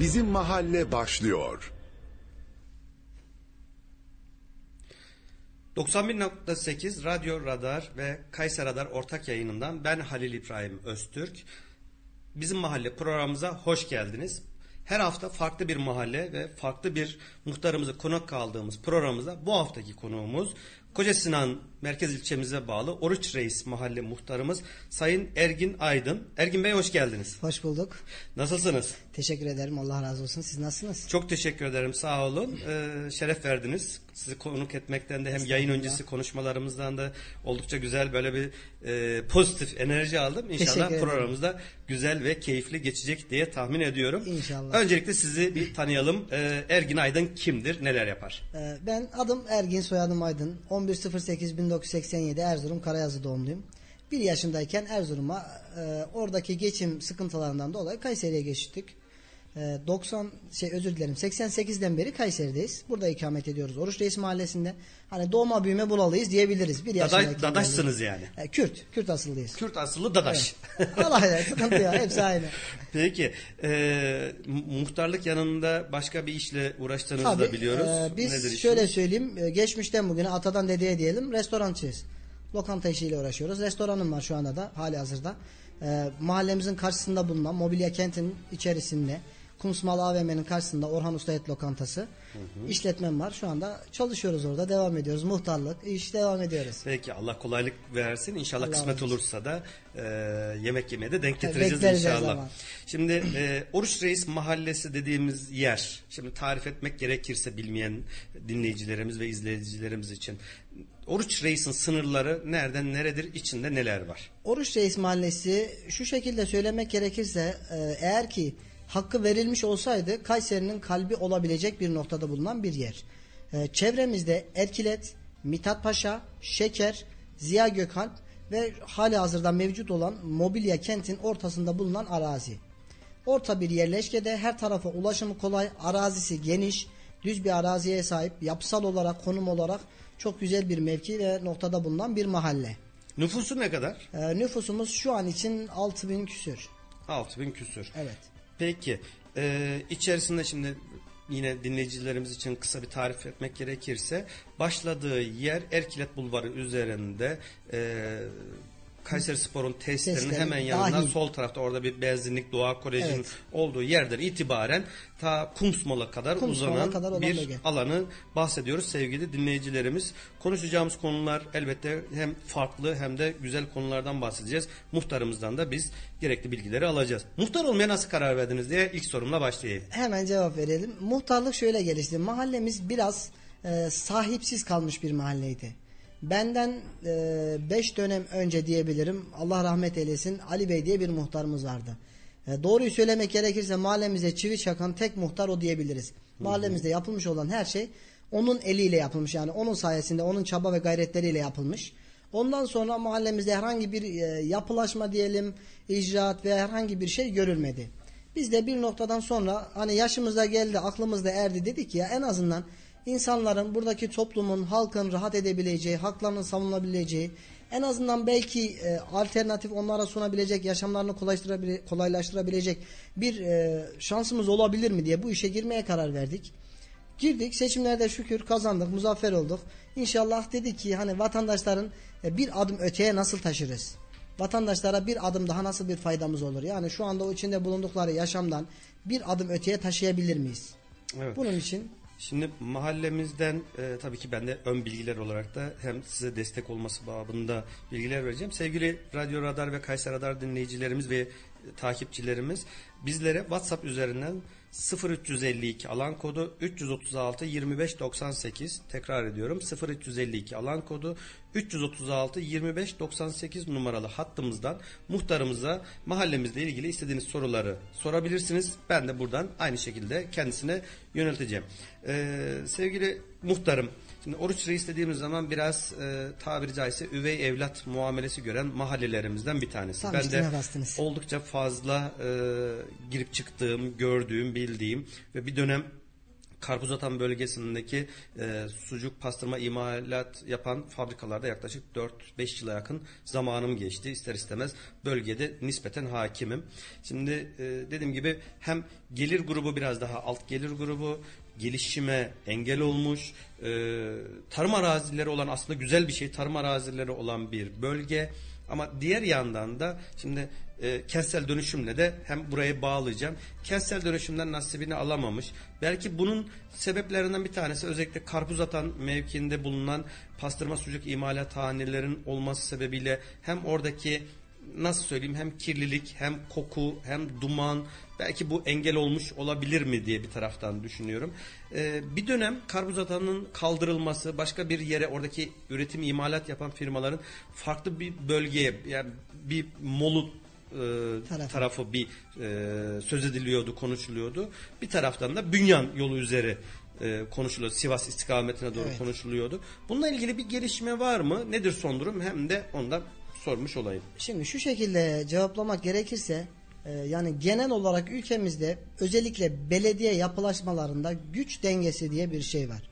Bizim Mahalle başlıyor. 91.8 Radyo Radar ve Kayser Radar ortak yayınından ben Halil İbrahim Öztürk. Bizim mahalle programımıza hoş geldiniz. Her hafta farklı bir mahalle ve farklı bir muhtarımızı konuk kaldığımız programımızda bu haftaki konuğumuz Koca Sinan merkez ilçemize bağlı Oruç Reis mahalle muhtarımız Sayın Ergin Aydın. Ergin Bey hoş geldiniz. Hoş bulduk. Nasılsınız? Teşekkür ederim. Allah razı olsun. Siz nasılsınız? Çok teşekkür ederim. Sağ olun. Ee, şeref verdiniz. Sizi konuk etmekten de hem yayın öncesi konuşmalarımızdan da oldukça güzel böyle bir e, pozitif enerji aldım. İnşallah Teşekkür programımızda güzel ve keyifli geçecek diye tahmin ediyorum. İnşallah. Öncelikle sizi bir tanıyalım. Ee, Ergin Aydın kimdir? Neler yapar? Ee, ben adım Ergin, soyadım Aydın. 11.08.1987 Erzurum Karayazı doğumluyum. Bir yaşındayken Erzurum'a e, oradaki geçim sıkıntılarından dolayı Kayseri'ye geçtik. E, 90 şey özür dilerim 88'den beri Kayseri'deyiz. Burada ikamet ediyoruz. Oruç Reis Mahallesi'nde. Hani doğma büyüme bulalıyız diyebiliriz. Bir Dadaş, dadaşsınız yani. E, Kürt. Kürt asıllıyız. Kürt asıllı dadaş. Allah ya sıkıntı ya hepsi aynı. Peki. e, mu- muhtarlık yanında başka bir işle uğraştığınızı da Tabii, biliyoruz. e, biz Nedir şöyle söyleyeyim. e, geçmişten bugüne atadan dedeye diyelim restorançıyız. Lokanta işiyle uğraşıyoruz. Restoranım var şu anda da hali hazırda. E, mahallemizin karşısında bulunan Mobilya Kent'in içerisinde Kumsmal AVM'nin karşısında Orhan Usta Et Lokantası. işletmem var. Şu anda çalışıyoruz orada. Devam ediyoruz. Muhtarlık, iş devam ediyoruz. Peki Allah kolaylık versin. İnşallah Allah kısmet olsun. olursa da e, yemek yemeye de denk getireceğiz bekleriz inşallah. zaman. Şimdi e, Oruç Reis Mahallesi dediğimiz yer. Şimdi tarif etmek gerekirse bilmeyen dinleyicilerimiz ve izleyicilerimiz için. Oruç Reis'in sınırları nereden neredir? İçinde neler var? Oruç Reis Mahallesi şu şekilde söylemek gerekirse e, eğer ki hakkı verilmiş olsaydı Kayseri'nin kalbi olabilecek bir noktada bulunan bir yer. E, çevremizde Erkilet, Mithat Paşa, Şeker, Ziya Gökalp ve hali hazırda mevcut olan Mobilya kentin ortasında bulunan arazi. Orta bir yerleşkede her tarafa ulaşımı kolay, arazisi geniş, düz bir araziye sahip, yapısal olarak, konum olarak çok güzel bir mevki ve noktada bulunan bir mahalle. Nüfusu ne kadar? Ee, nüfusumuz şu an için 6000 küsür. 6000 küsür. Evet. Peki e, içerisinde şimdi yine dinleyicilerimiz için kısa bir tarif etmek gerekirse başladığı yer Erkilet Bulvarı üzerinde e, Kayseri Spor'un tesislerinin Tesisleri hemen yanından dahil. sol tarafta orada bir benzinlik Doğa Koleji'nin Evet. olduğu yerden itibaren ta Kumsmal'a kadar Kumsmal'a uzanan kadar olan bir bölge. alanı bahsediyoruz sevgili dinleyicilerimiz. Konuşacağımız konular elbette hem farklı hem de güzel konulardan bahsedeceğiz. Muhtarımızdan da biz gerekli bilgileri alacağız. Muhtar olmaya nasıl karar verdiniz diye ilk sorumla başlayayım. Hemen cevap verelim. Muhtarlık şöyle gelişti. Mahallemiz biraz e, sahipsiz kalmış bir mahalleydi. Benden 5 dönem önce diyebilirim. Allah rahmet eylesin. Ali Bey diye bir muhtarımız vardı. E, doğruyu söylemek gerekirse mahallemize çivi çakan tek muhtar o diyebiliriz. Mahallemizde yapılmış olan her şey onun eliyle yapılmış. Yani onun sayesinde, onun çaba ve gayretleriyle yapılmış. Ondan sonra mahallemizde herhangi bir e, yapılaşma diyelim, icraat veya herhangi bir şey görülmedi. Biz de bir noktadan sonra hani yaşımıza geldi, aklımızda erdi dedik ya en azından insanların buradaki toplumun, halkın rahat edebileceği, haklarının savunabileceği, en azından belki e, alternatif onlara sunabilecek, yaşamlarını kolaylaştırabile- kolaylaştırabilecek bir e, şansımız olabilir mi diye bu işe girmeye karar verdik. Girdik seçimlerde şükür kazandık muzaffer olduk. İnşallah dedik ki hani vatandaşların e, bir adım öteye nasıl taşırız? Vatandaşlara bir adım daha nasıl bir faydamız olur? Yani şu anda o içinde bulundukları yaşamdan bir adım öteye taşıyabilir miyiz? Evet. Bunun için Şimdi mahallemizden e, tabii ki ben de ön bilgiler olarak da hem size destek olması babında bilgiler vereceğim. Sevgili Radyo Radar ve Kayser Radar dinleyicilerimiz ve e, takipçilerimiz bizlere WhatsApp üzerinden 0352 alan kodu 336 25 98 tekrar ediyorum 0352 alan kodu 336 25 98 numaralı hattımızdan muhtarımıza mahallemizle ilgili istediğiniz soruları sorabilirsiniz. Ben de buradan aynı şekilde kendisine yönelteceğim. Ee, sevgili muhtarım Şimdi oruç reis dediğimiz zaman biraz e, tabiri caizse üvey evlat muamelesi gören mahallelerimizden bir tanesi. Tam ben de üstüne bastınız. oldukça fazla e, girip çıktığım, gördüğüm, bildiğim ve bir dönem Karpuzatan bölgesindeki e, sucuk pastırma imalat yapan fabrikalarda yaklaşık 4-5 yıla yakın zamanım geçti. İster istemez bölgede nispeten hakimim. Şimdi e, dediğim gibi hem gelir grubu biraz daha alt gelir grubu gelişime engel olmuş e, tarım arazileri olan aslında güzel bir şey tarım arazileri olan bir bölge ama diğer yandan da şimdi e, kentsel dönüşümle de hem burayı bağlayacağım. Kentsel dönüşümden nasibini alamamış. Belki bunun sebeplerinden bir tanesi özellikle karpuz atan mevkiinde bulunan pastırma sucuk imalathanelerin olması sebebiyle hem oradaki nasıl söyleyeyim hem kirlilik hem koku hem duman belki bu engel olmuş olabilir mi diye bir taraftan düşünüyorum. Ee, bir dönem karbuzatanın kaldırılması başka bir yere oradaki üretim imalat yapan firmaların farklı bir bölgeye yani bir molu e, Tarafı. tarafı bir e, söz ediliyordu konuşuluyordu. Bir taraftan da Bünyan yolu üzeri e, konuşuluyor. Sivas istikametine doğru Evet. konuşuluyordu. Bununla ilgili bir gelişme var mı? Nedir son durum? Hem de ondan sormuş olayım. Şimdi şu şekilde cevaplamak gerekirse e, yani genel olarak ülkemizde özellikle belediye yapılaşmalarında güç dengesi diye bir şey var.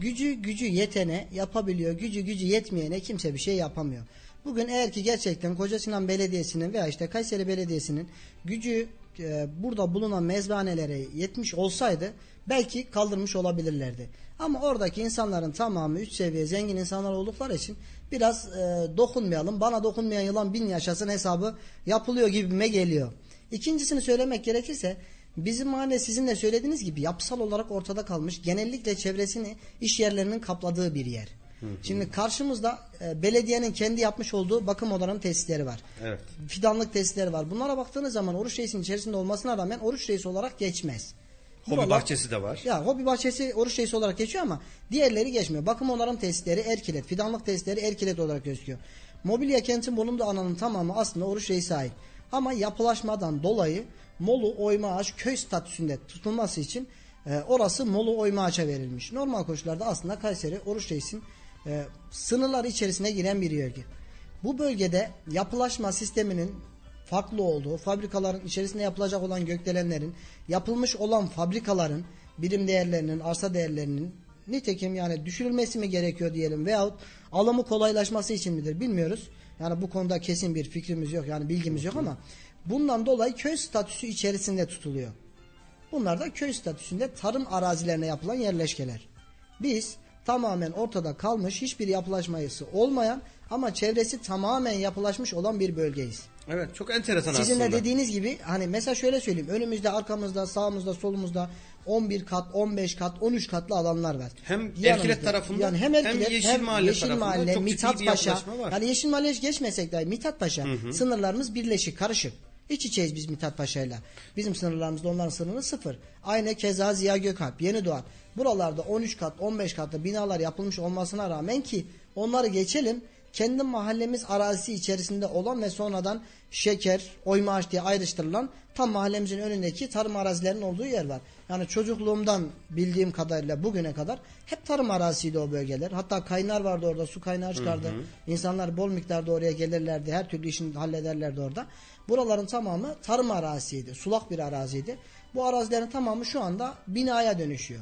Gücü gücü yetene yapabiliyor. Gücü gücü yetmeyene kimse bir şey yapamıyor. Bugün eğer ki gerçekten Koca Sinan Belediyesi'nin veya işte Kayseri Belediyesi'nin gücü e, burada bulunan mezbanelere yetmiş olsaydı belki kaldırmış olabilirlerdi. Ama oradaki insanların tamamı üst seviye zengin insanlar oldukları için biraz e, dokunmayalım. Bana dokunmayan yılan bin yaşasın hesabı yapılıyor gibime geliyor. İkincisini söylemek gerekirse bizim mahalle sizin de söylediğiniz gibi yapısal olarak ortada kalmış. Genellikle çevresini iş yerlerinin kapladığı bir yer. Şimdi karşımızda e, belediyenin kendi yapmış olduğu bakım odalarının tesisleri var. Evet. Fidanlık tesisleri var. Bunlara baktığınız zaman oruç reisinin içerisinde olmasına rağmen oruç reisi olarak geçmez. Hobi Buralar- bahçesi de var. ya hobi bahçesi oruç reisi olarak geçiyor ama diğerleri geçmiyor. Bakım onarım tesisleri Erkilet, fidanlık tesisleri Erkilet olarak gözüküyor. Mobilya kentin bulunduğu alanın tamamı aslında oruç reisi ait. Ama yapılaşmadan dolayı Molu Oyma Ağaç köy statüsünde tutulması için e, orası Molu Oyma Ağaç'a verilmiş. Normal koşullarda aslında Kayseri oruç reisin e, sınırları içerisine giren bir bölge. Bu bölgede yapılaşma sisteminin farklı olduğu, fabrikaların içerisinde yapılacak olan gökdelenlerin, yapılmış olan fabrikaların birim değerlerinin, arsa değerlerinin nitekim yani düşürülmesi mi gerekiyor diyelim veyahut alımı kolaylaşması için midir bilmiyoruz. Yani bu konuda kesin bir fikrimiz yok yani bilgimiz yok ama bundan dolayı köy statüsü içerisinde tutuluyor. Bunlar da köy statüsünde tarım arazilerine yapılan yerleşkeler. Biz tamamen ortada kalmış hiçbir yapılaşması olmayan ama çevresi tamamen yapılaşmış olan bir bölgeyiz. Evet çok enteresan Sizin de aslında. dediğiniz gibi hani mesela şöyle söyleyeyim. Önümüzde, arkamızda, sağımızda, solumuzda 11 kat, 15 kat, 13 katlı alanlar var. Hem Yanımızda- Erkilet tarafında, yani hem, hem Erkilet, Yeşil Mahalle Yeşil tarafında Mahalle, çok Mithat bir Paşa. Yani Yeşil Mahalle'ye hiç geçmesek dahi Mithat Paşa sınırlarımız birleşik, karışık. İç içeyiz biz Mithat Paşa'yla. Bizim sınırlarımızda onların sınırı sıfır. Aynı keza Ziya Gökalp, Yeni Doğan. Buralarda 13 kat, 15 katlı binalar yapılmış olmasına rağmen ki onları geçelim kendi mahallemiz arazisi içerisinde olan ve sonradan şeker, oyma ağaç diye ayrıştırılan tam mahallemizin önündeki tarım arazilerinin olduğu yer var. Yani çocukluğumdan bildiğim kadarıyla bugüne kadar hep tarım arazisiydi o bölgeler. Hatta kaynar vardı orada, su kaynağı çıkardı. İnsanlar bol miktarda oraya gelirlerdi, her türlü işini hallederlerdi orada. Buraların tamamı tarım arazisiydi, sulak bir araziydi. Bu arazilerin tamamı şu anda binaya dönüşüyor.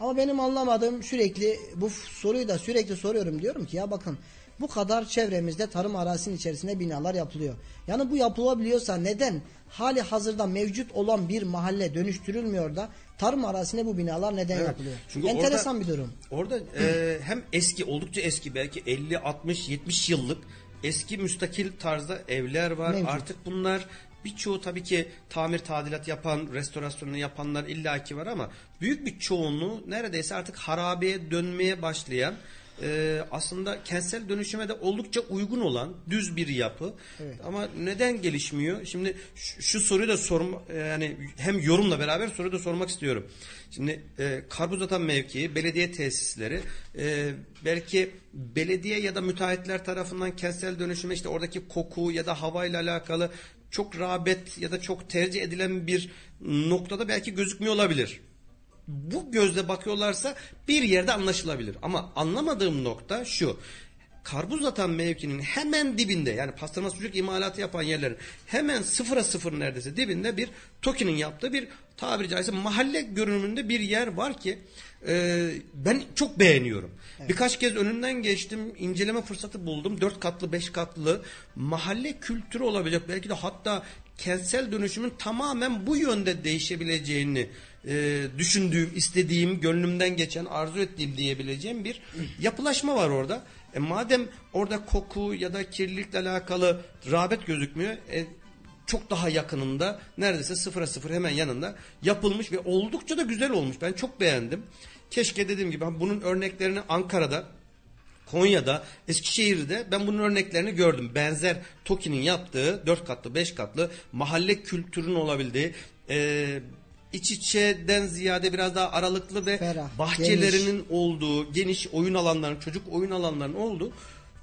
Ama benim anlamadığım sürekli bu soruyu da sürekli soruyorum diyorum ki ya bakın bu kadar çevremizde tarım arazisinin içerisinde binalar yapılıyor. Yani bu yapılabiliyorsa neden hali hazırda mevcut olan bir mahalle dönüştürülmüyor da tarım arazisine bu binalar neden Evet. yapılıyor? Çünkü Enteresan orada- bir durum. Orada e, hem eski oldukça eski belki 50 60 70 yıllık eski müstakil tarzda evler var. Mevcut. Artık bunlar birçoğu tabii ki tamir tadilat yapan, restorasyonunu yapanlar illaki var ama büyük bir çoğunluğu neredeyse artık harabeye dönmeye başlayan e, aslında kentsel dönüşüme de oldukça uygun olan düz bir yapı. Evet. Ama neden gelişmiyor? Şimdi şu, şu soruyu da sorma e, yani hem yorumla beraber soruyu da sormak istiyorum. Şimdi e, karpuz atan mevkii, belediye tesisleri e, belki belediye ya da müteahhitler tarafından kentsel dönüşüme işte oradaki koku ya da havayla alakalı çok rağbet ya da çok tercih edilen bir noktada belki gözükmüyor olabilir bu gözle bakıyorlarsa bir yerde anlaşılabilir. Ama anlamadığım nokta şu. karpuz atan mevkinin hemen dibinde yani pastırma sucuk imalatı yapan yerlerin hemen sıfıra sıfır neredeyse dibinde bir TOKİ'nin yaptığı bir tabiri caizse mahalle görünümünde bir yer var ki e, ben çok beğeniyorum. Birkaç kez önünden geçtim, inceleme fırsatı buldum. Dört katlı, beş katlı mahalle kültürü olabilecek. Belki de hatta kentsel dönüşümün tamamen bu yönde değişebileceğini e, düşündüğüm, istediğim, gönlümden geçen, arzu ettiğim diyebileceğim bir yapılaşma var orada. E, madem orada koku ya da kirlilikle alakalı rağbet gözükmüyor, e, çok daha yakınında neredeyse sıfıra sıfır hemen yanında yapılmış ve oldukça da güzel olmuş. Ben çok beğendim. Keşke dediğim gibi bunun örneklerini Ankara'da Konya'da, Eskişehir'de ben bunun örneklerini gördüm. Benzer TOKİ'nin yaptığı 4 katlı 5 katlı mahalle kültürünün olabildiği e, iç içeden ziyade biraz daha aralıklı ve Ferah, bahçelerinin olduğu, geniş oyun alanlarının, çocuk oyun alanlarının olduğu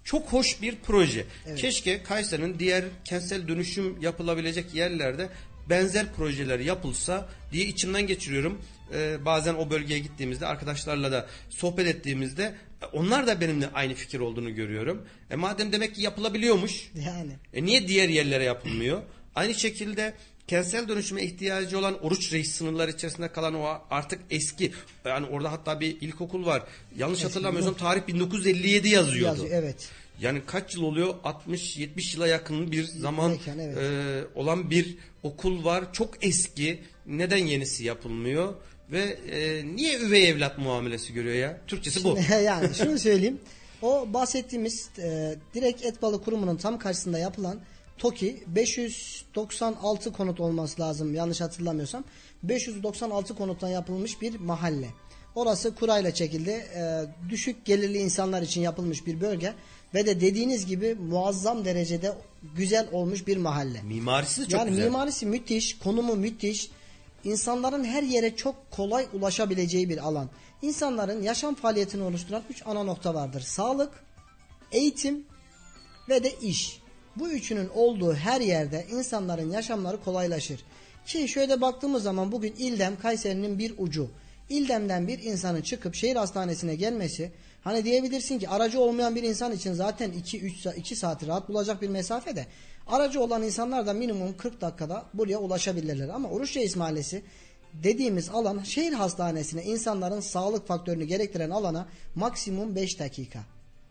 çok hoş bir proje. Keşke Kayseri'nin diğer kentsel dönüşüm yapılabilecek yerlerde benzer projeler yapılsa diye içimden geçiriyorum. Ee, bazen o bölgeye gittiğimizde arkadaşlarla da sohbet ettiğimizde e, onlar da benimle aynı fikir olduğunu görüyorum. E madem demek ki yapılabiliyormuş. Yani. E niye diğer yerlere yapılmıyor? Aynı şekilde kentsel dönüşüme ihtiyacı olan oruç reis sınırları içerisinde kalan o artık eski yani orada hatta bir ilkokul var. Yanlış hatırlamıyorsam tarih 1957 yazıyordu. Yazıyor, evet. Yani kaç yıl oluyor? 60-70 yıla yakın bir zaman Mekan, evet. e, olan bir okul var. Çok eski. Neden yenisi yapılmıyor? Ve e, niye üvey evlat muamelesi görüyor ya? Türkçesi bu. yani şunu söyleyeyim. O bahsettiğimiz e, direkt et balı kurumunun tam karşısında yapılan TOKİ 596 konut olması lazım yanlış hatırlamıyorsam. 596 konuttan yapılmış bir mahalle. Orası kurayla çekildi. E, düşük gelirli insanlar için yapılmış bir bölge ve de dediğiniz gibi muazzam derecede güzel olmuş bir mahalle. Mimarisi de çok yani güzel. mimarisi müthiş, konumu müthiş. İnsanların her yere çok kolay ulaşabileceği bir alan. İnsanların yaşam faaliyetini oluşturan üç ana nokta vardır. Sağlık, eğitim ve de iş. Bu üçünün olduğu her yerde insanların yaşamları kolaylaşır. Ki şöyle baktığımız zaman bugün İldem Kayseri'nin bir ucu. İldem'den bir insanın çıkıp şehir hastanesine gelmesi hani diyebilirsin ki aracı olmayan bir insan için zaten 2-3 2 saati rahat bulacak bir mesafede. Aracı olan insanlar da minimum 40 dakikada buraya ulaşabilirler. Ama Oruç Reis Mahallesi dediğimiz alan şehir hastanesine insanların sağlık faktörünü gerektiren alana maksimum 5 dakika.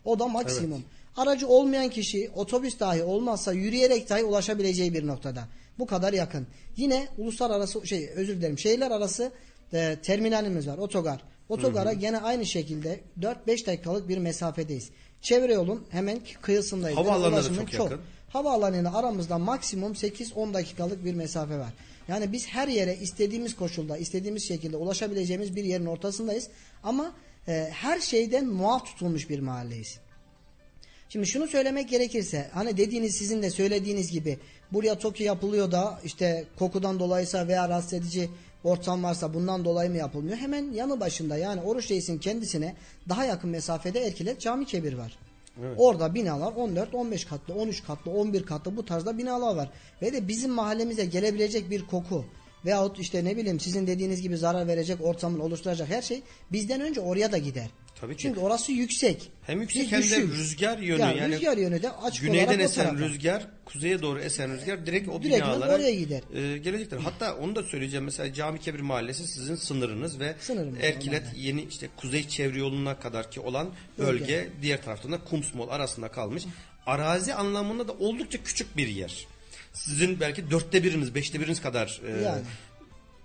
O da maksimum. Aracı olmayan kişi otobüs dahi olmazsa yürüyerek dahi ulaşabileceği bir noktada. Bu kadar yakın. Yine uluslararası şey özür dilerim şehirler arası e, terminalimiz var otogar. Otogara gene aynı şekilde 4-5 dakikalık bir mesafedeyiz. Çevre yolun hemen kıyısındayız. Havaalanına da Ulaşımın çok yakın. Havaalanıyla aramızda maksimum 8-10 dakikalık bir mesafe var. Yani biz her yere istediğimiz koşulda, istediğimiz şekilde ulaşabileceğimiz bir yerin ortasındayız. Ama e, her şeyden muaf tutulmuş bir mahalleyiz. Şimdi şunu söylemek gerekirse hani dediğiniz sizin de söylediğiniz gibi buraya TOKİ yapılıyor da işte kokudan dolayıysa veya rahatsız edici ortam varsa bundan dolayı mı yapılmıyor? Hemen yanı başında yani Oruç Reis'in kendisine daha yakın mesafede Erkilet Cami Kebir var. Orada binalar 14, 15 katlı, 13 katlı, 11 katlı bu tarzda binalar var. Ve de bizim mahallemize gelebilecek bir koku veyahut işte ne bileyim sizin dediğiniz gibi zarar verecek ortamın oluşturacak her şey bizden önce oraya da gider. Tabii ki. Çünkü orası yüksek. Hem yüksek hem de rüzgar yönü. Yani, Yani, rüzgar yönü de açık güneyden o esen tarafa. rüzgar, kuzeye doğru esen rüzgar direkt o Direkt binalara oraya gider. e, gelecektir. Hatta onu da söyleyeceğim. Mesela Cami Kebir Mahallesi sizin sınırınız ve Sınırımız, Erkilet yeni işte kuzey çevre yoluna kadar ki olan bölge, Bölge. diğer taraftan da Kumsmol arasında kalmış. Arazi anlamında da oldukça küçük bir yer. Sizin belki dörtte biriniz, beşte biriniz kadar e, Yani.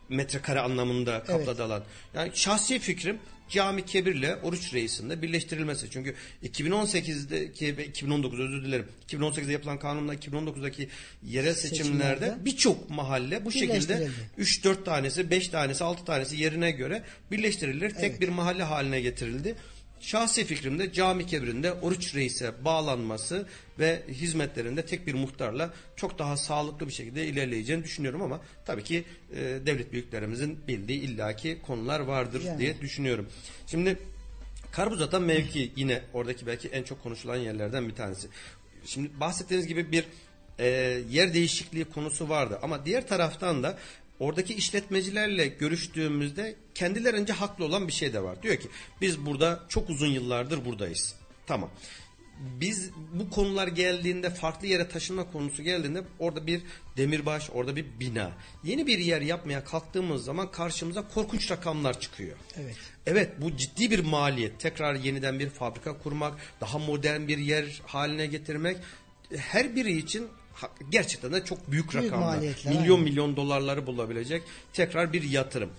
metrekare anlamında kapladı alan. Yani şahsi fikrim Cami Kebir'le Oruç Reis'in de birleştirilmesi. Çünkü 2018'deki ve 2019 özür dilerim. 2018'de yapılan kanunla 2019'daki yerel seçimlerde, Seçimlerde birçok mahalle bu şekilde Birleştirildi. 3-4 tanesi, 5 tanesi, 6 tanesi yerine göre birleştirilir. Tek Evet. bir mahalle haline getirildi. Şahsi fikrimde Cami Kebir'inde Oruç Reis'e bağlanması ve hizmetlerinde tek bir muhtarla çok daha sağlıklı bir şekilde ilerleyeceğini düşünüyorum ama tabii ki e, devlet büyüklerimizin bildiği illaki konular vardır Yani. diye düşünüyorum. Şimdi Karpuzatan mevki yine oradaki belki en çok konuşulan yerlerden bir tanesi. Şimdi bahsettiğiniz gibi bir e, yer değişikliği konusu vardı ama diğer taraftan da oradaki işletmecilerle görüştüğümüzde kendilerince haklı olan bir şey de var. Diyor ki biz burada çok uzun yıllardır buradayız. Tamam. biz bu konular geldiğinde farklı yere taşınma konusu geldiğinde orada bir demirbaş, orada bir bina. Yeni bir yer yapmaya kalktığımız zaman karşımıza korkunç rakamlar çıkıyor. Evet. Evet bu ciddi bir maliyet. Tekrar yeniden bir fabrika kurmak, daha modern bir yer haline getirmek her biri için gerçekten de çok büyük, Büyük rakamlar. Milyon aynen. milyon dolarları bulabilecek tekrar bir yatırım.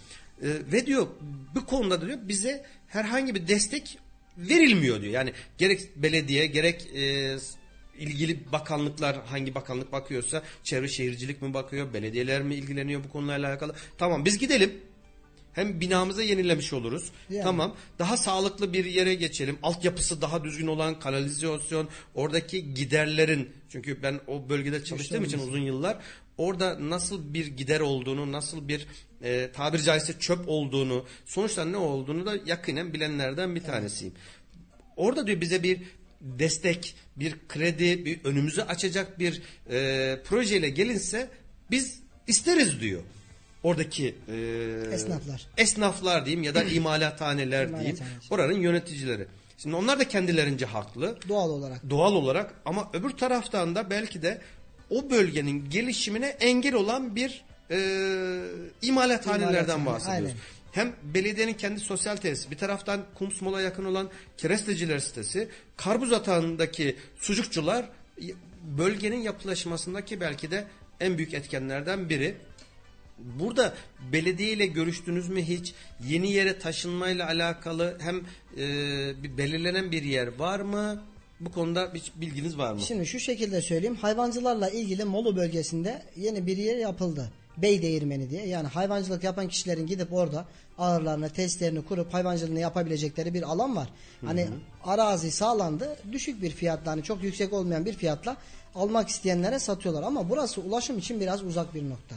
Ee, ve diyor bu konuda diyor bize herhangi bir destek verilmiyor diyor. Yani gerek belediye gerek e, ilgili bakanlıklar hangi bakanlık bakıyorsa çevre şehircilik mi bakıyor, belediyeler mi ilgileniyor bu konularla alakalı. Tamam biz gidelim. Hem binamızı yenilemiş oluruz. Yani. Tamam. Daha sağlıklı bir yere geçelim. Altyapısı daha düzgün olan kanalizasyon, oradaki giderlerin çünkü ben o bölgede çalıştığım için uzun yıllar orada nasıl bir gider olduğunu, nasıl bir e, tabiri caizse çöp olduğunu, sonuçta ne olduğunu da yakinen bilenlerden bir tanesiyim. Orada diyor bize bir destek, bir kredi, bir önümüzü açacak bir e, projeyle gelinse biz isteriz diyor. Oradaki e, Esnaflar. esnaflar diyeyim ya da imalathaneler diyeyim. Oranın yöneticileri. Şimdi onlar da kendilerince haklı Doğal olarak. doğal olarak ama öbür taraftan da belki de o bölgenin gelişimine engel olan bir e, imalathanelerden İmalathane, bahsediyoruz. aynen. Hem belediyenin kendi sosyal tesisi, bir taraftan Kumsmol'a yakın olan Keresteciler sitesi, Karbuz Atağı'ndaki sucukçular bölgenin yapılaşmasındaki belki de en büyük etkenlerden biri. Burada belediye ile görüştünüz mü hiç? Yeni yere taşınmayla alakalı hem e, belirlenen bir yer var mı? Bu konuda hiç bilginiz var mı? Şimdi şu şekilde söyleyeyim. Hayvancılarla ilgili Molu bölgesinde yeni bir yer yapıldı. Bey Değirmeni diye. Yani hayvancılık yapan kişilerin gidip orada ağırlarını, testlerini kurup hayvancılığını yapabilecekleri bir alan var. Hani arazi sağlandı. Düşük bir fiyatla hani çok yüksek olmayan bir fiyatla almak isteyenlere satıyorlar. Ama burası ulaşım için biraz uzak bir nokta.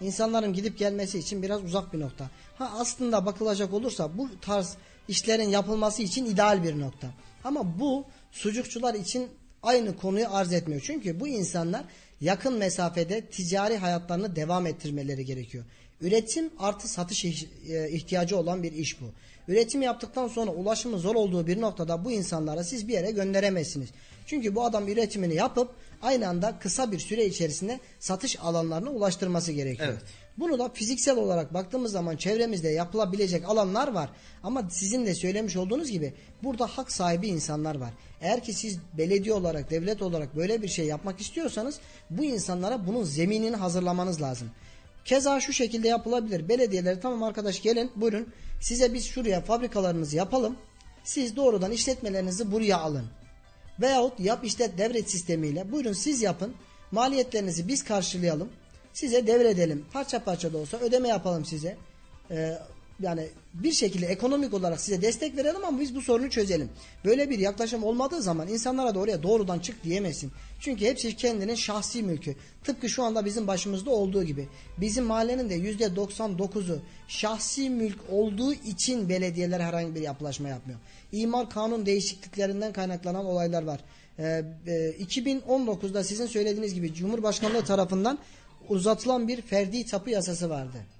İnsanların gidip gelmesi için biraz uzak bir nokta. Ha aslında bakılacak olursa bu tarz işlerin yapılması için ideal bir nokta. Ama bu sucukçular için aynı konuyu arz etmiyor. Çünkü bu insanlar yakın mesafede ticari hayatlarını devam ettirmeleri gerekiyor. Üretim artı satış e, ihtiyacı olan bir iş bu. Üretim yaptıktan sonra ulaşımı zor olduğu bir noktada bu insanlara siz bir yere gönderemezsiniz. Çünkü bu adam üretimini yapıp aynı anda kısa bir süre içerisinde satış alanlarına ulaştırması gerekiyor. Evet. Bunu da fiziksel olarak baktığımız zaman çevremizde yapılabilecek alanlar var. Ama sizin de söylemiş olduğunuz gibi burada hak sahibi insanlar var. Eğer ki siz belediye olarak, devlet olarak böyle bir şey yapmak istiyorsanız bu insanlara bunun zeminini hazırlamanız lazım. Keza şu şekilde yapılabilir. Belediyeleri tamam arkadaş gelin buyurun size biz şuraya fabrikalarınızı yapalım. Siz doğrudan işletmelerinizi buraya alın. Veyahut yap işlet devret sistemiyle buyurun siz yapın. Maliyetlerinizi biz karşılayalım. Size devredelim. Parça parça da olsa ödeme yapalım size. Ee, yani bir şekilde ekonomik olarak size destek verelim ama biz bu sorunu çözelim. Böyle bir yaklaşım olmadığı zaman insanlara da oraya doğrudan çık diyemezsin. Çünkü hepsi kendinin şahsi mülkü. Tıpkı şu anda bizim başımızda olduğu gibi. Bizim mahallenin de %99'u şahsi mülk olduğu için belediyeler herhangi bir yapılaşma yapmıyor. İmar kanun değişikliklerinden kaynaklanan olaylar var. Ee, e, 2019'da sizin söylediğiniz gibi Cumhurbaşkanlığı tarafından uzatılan bir ferdi tapu yasası vardı.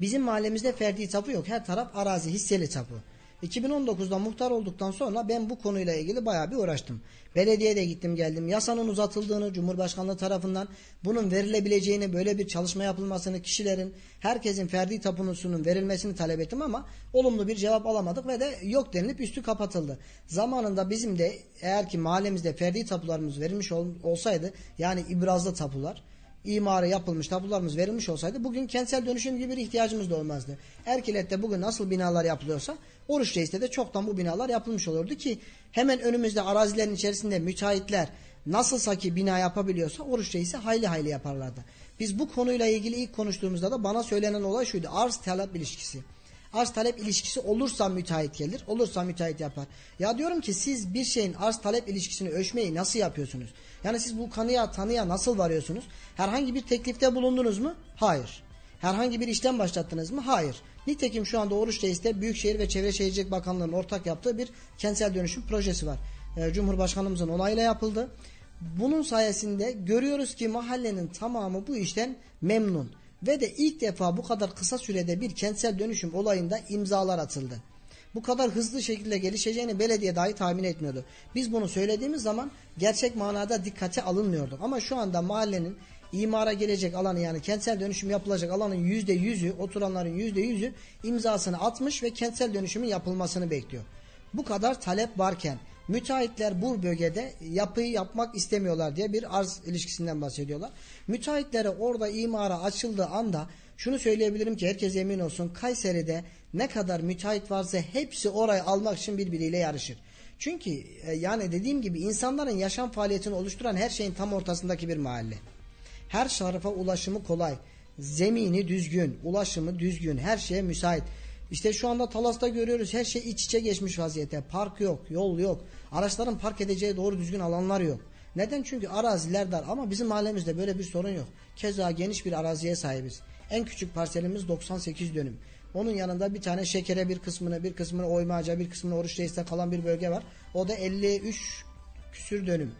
Bizim mahallemizde ferdi tapu yok. Her taraf arazi, hisseli tapu. 2019'da muhtar olduktan sonra ben bu konuyla ilgili bayağı bir uğraştım. Belediyeye de gittim geldim. Yasanın uzatıldığını Cumhurbaşkanlığı tarafından bunun verilebileceğini böyle bir çalışma yapılmasını kişilerin herkesin ferdi tapunusunun verilmesini talep ettim ama olumlu bir cevap alamadık ve de yok denilip üstü kapatıldı. Zamanında bizim de eğer ki mahallemizde ferdi tapularımız verilmiş ol- olsaydı yani ibrazlı tapular imarı yapılmış tapularımız verilmiş olsaydı bugün kentsel dönüşüm gibi bir ihtiyacımız da olmazdı. Erkilet'te bugün nasıl binalar yapılıyorsa Oruç Reis'te de çoktan bu binalar yapılmış olurdu ki hemen önümüzde arazilerin içerisinde müteahhitler nasılsa ki bina yapabiliyorsa Oruç Reis'i hayli hayli yaparlardı. Biz bu konuyla ilgili ilk konuştuğumuzda da bana söylenen olay şuydu. Arz talep ilişkisi. Arz talep ilişkisi olursa müteahhit gelir, olursa müteahhit yapar. Ya diyorum ki siz bir şeyin arz talep ilişkisini ölçmeyi nasıl yapıyorsunuz? Yani siz bu kanıya tanıya nasıl varıyorsunuz? Herhangi bir teklifte bulundunuz mu? Hayır. Herhangi bir işlem başlattınız mı? Hayır. Nitekim şu anda Oruç Reis'te Büyükşehir ve Çevre Şehircilik Bakanlığı'nın ortak yaptığı bir kentsel dönüşüm projesi var. Ee, Cumhurbaşkanımızın onayla yapıldı. Bunun sayesinde görüyoruz ki mahallenin tamamı bu işten memnun. Ve de ilk defa bu kadar kısa sürede bir kentsel dönüşüm olayında imzalar atıldı. bu kadar hızlı şekilde gelişeceğini belediye dahi tahmin etmiyordu. Biz bunu söylediğimiz zaman gerçek manada dikkate alınmıyordu. Ama şu anda mahallenin imara gelecek alanı yani kentsel dönüşüm yapılacak alanın yüzde yüzü oturanların yüzde yüzü imzasını atmış ve kentsel dönüşümün yapılmasını bekliyor. Bu kadar talep varken müteahhitler bu bölgede yapıyı yapmak istemiyorlar diye bir arz ilişkisinden bahsediyorlar. Müteahhitlere orada imara açıldığı anda şunu söyleyebilirim ki herkes emin olsun Kayseri'de ne kadar müteahhit varsa hepsi orayı almak için birbiriyle yarışır. Çünkü e, yani dediğim gibi insanların yaşam faaliyetini oluşturan her şeyin tam ortasındaki bir mahalle. Her tarafa ulaşımı kolay. Zemini düzgün, ulaşımı düzgün, her şeye müsait. İşte şu anda Talas'ta görüyoruz her şey iç içe geçmiş vaziyette. Park yok, yol yok. Araçların park edeceği doğru düzgün alanlar yok. Neden? Çünkü araziler dar ama bizim mahallemizde böyle bir sorun yok. Keza geniş bir araziye sahibiz. En küçük parselimiz 98 dönüm. Onun yanında bir tane şekere bir kısmını, bir kısmını oymaca, bir kısmını oruç reiste kalan bir bölge var. O da 53 küsür dönüm.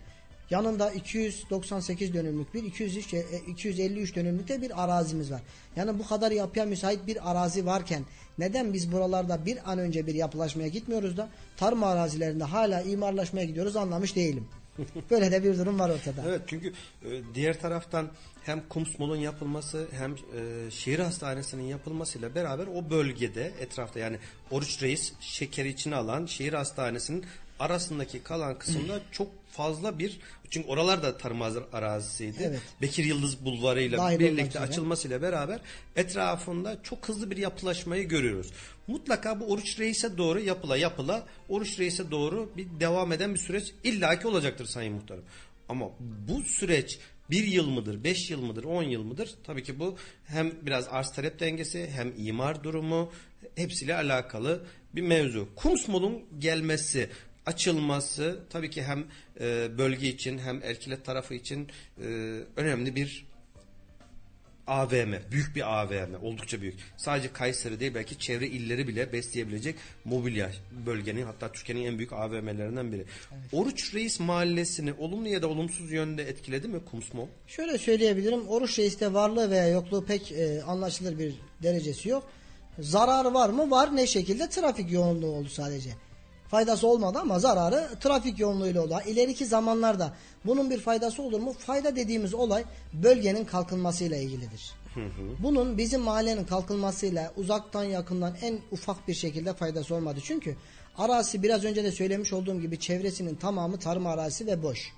Yanında 298 dönümlük bir 203, e, 253 dönümlük de bir arazimiz var. Yani bu kadar yapıya müsait bir arazi varken neden biz buralarda bir an önce bir yapılaşmaya gitmiyoruz da tarım arazilerinde hala imarlaşmaya gidiyoruz anlamış değilim. Böyle de bir durum var ortada. Evet çünkü e, diğer taraftan hem Kumsmol'un yapılması hem e, şehir hastanesinin yapılmasıyla beraber o bölgede etrafta yani Oruç Reis şekeri içine alan şehir hastanesinin arasındaki kalan kısımda çok fazla bir çünkü oralar da tarım arazisiydi. Evet. Bekir Yıldız Bulvarı ile birlikte üzere. açılmasıyla beraber etrafında çok hızlı bir yapılaşmayı görüyoruz. Mutlaka bu Oruç Reis'e doğru yapıla yapıla Oruç Reis'e doğru bir devam eden bir süreç illaki olacaktır Sayın Muhtarım. Ama bu süreç bir yıl mıdır, beş yıl mıdır, on yıl mıdır? Tabii ki bu hem biraz arz talep dengesi hem imar durumu hepsiyle alakalı bir mevzu. Kumsmol'un gelmesi, açılması tabii ki hem e, bölge için hem Erkilet tarafı için e, önemli bir AVM, büyük bir AVM, oldukça büyük. Sadece Kayseri değil belki çevre illeri bile besleyebilecek mobilya bölgenin hatta Türkiye'nin en büyük AVM'lerinden biri. Oruç Reis mahallesini olumlu ya da olumsuz yönde etkiledi mi Kumsmol? Şöyle söyleyebilirim. Oruç reiste varlığı veya yokluğu pek e, anlaşılır bir derecesi yok. Zararı var mı? Var. Ne şekilde? Trafik yoğunluğu oldu sadece. Faydası olmadı ama zararı trafik yoğunluğuyla oldu. Ha, İleriki zamanlarda bunun bir faydası olur mu? Fayda dediğimiz olay bölgenin kalkınmasıyla ilgilidir. Bunun bizim mahallenin kalkınmasıyla uzaktan yakından en ufak bir şekilde faydası olmadı. Çünkü arazi biraz önce de söylemiş olduğum gibi çevresinin tamamı tarım arazisi ve boş.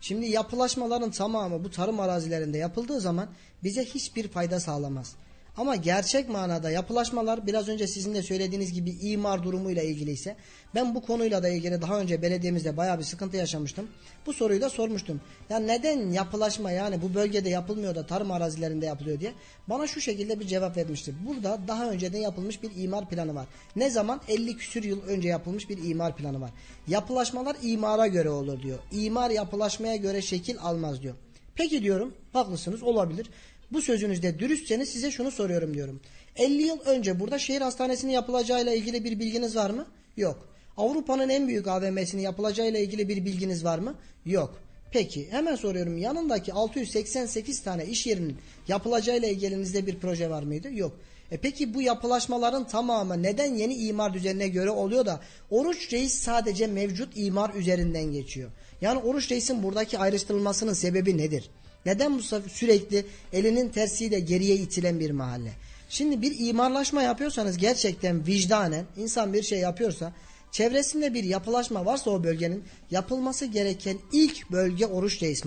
Şimdi yapılaşmaların tamamı bu tarım arazilerinde yapıldığı zaman bize hiçbir fayda sağlamaz. Ama gerçek manada yapılaşmalar biraz önce sizin de söylediğiniz gibi imar durumuyla ilgili ise ben bu konuyla da ilgili daha önce belediyemizde bayağı bir sıkıntı yaşamıştım. Bu soruyu da sormuştum. Ya neden yapılaşma yani bu bölgede yapılmıyor da tarım arazilerinde yapılıyor diye bana şu şekilde bir cevap vermişti. Burada daha önceden yapılmış bir imar planı var. Ne zaman? 50 küsür yıl önce yapılmış bir imar planı var. Yapılaşmalar imara göre olur diyor. İmar yapılaşmaya göre şekil almaz diyor. Peki diyorum haklısınız olabilir. Bu sözünüzde dürüstseniz size şunu soruyorum diyorum. 50 yıl önce burada şehir hastanesinin yapılacağıyla ilgili bir bilginiz var mı? Yok. Avrupa'nın en büyük AVM'sinin yapılacağıyla ilgili bir bilginiz var mı? Yok. Peki hemen soruyorum yanındaki 688 tane iş yerinin yapılacağıyla ilgili elinizde bir proje var mıydı? Yok. E peki bu yapılaşmaların tamamı neden yeni imar düzenine göre oluyor da Oruç Reis sadece mevcut imar üzerinden geçiyor? Yani Oruç Reis'in buradaki ayrıştırılmasının sebebi nedir? Neden bu sürekli elinin tersiyle geriye itilen bir mahalle? Şimdi bir imarlaşma yapıyorsanız gerçekten vicdanen insan bir şey yapıyorsa çevresinde bir yapılaşma varsa o bölgenin yapılması gereken ilk bölge Oruç Reis.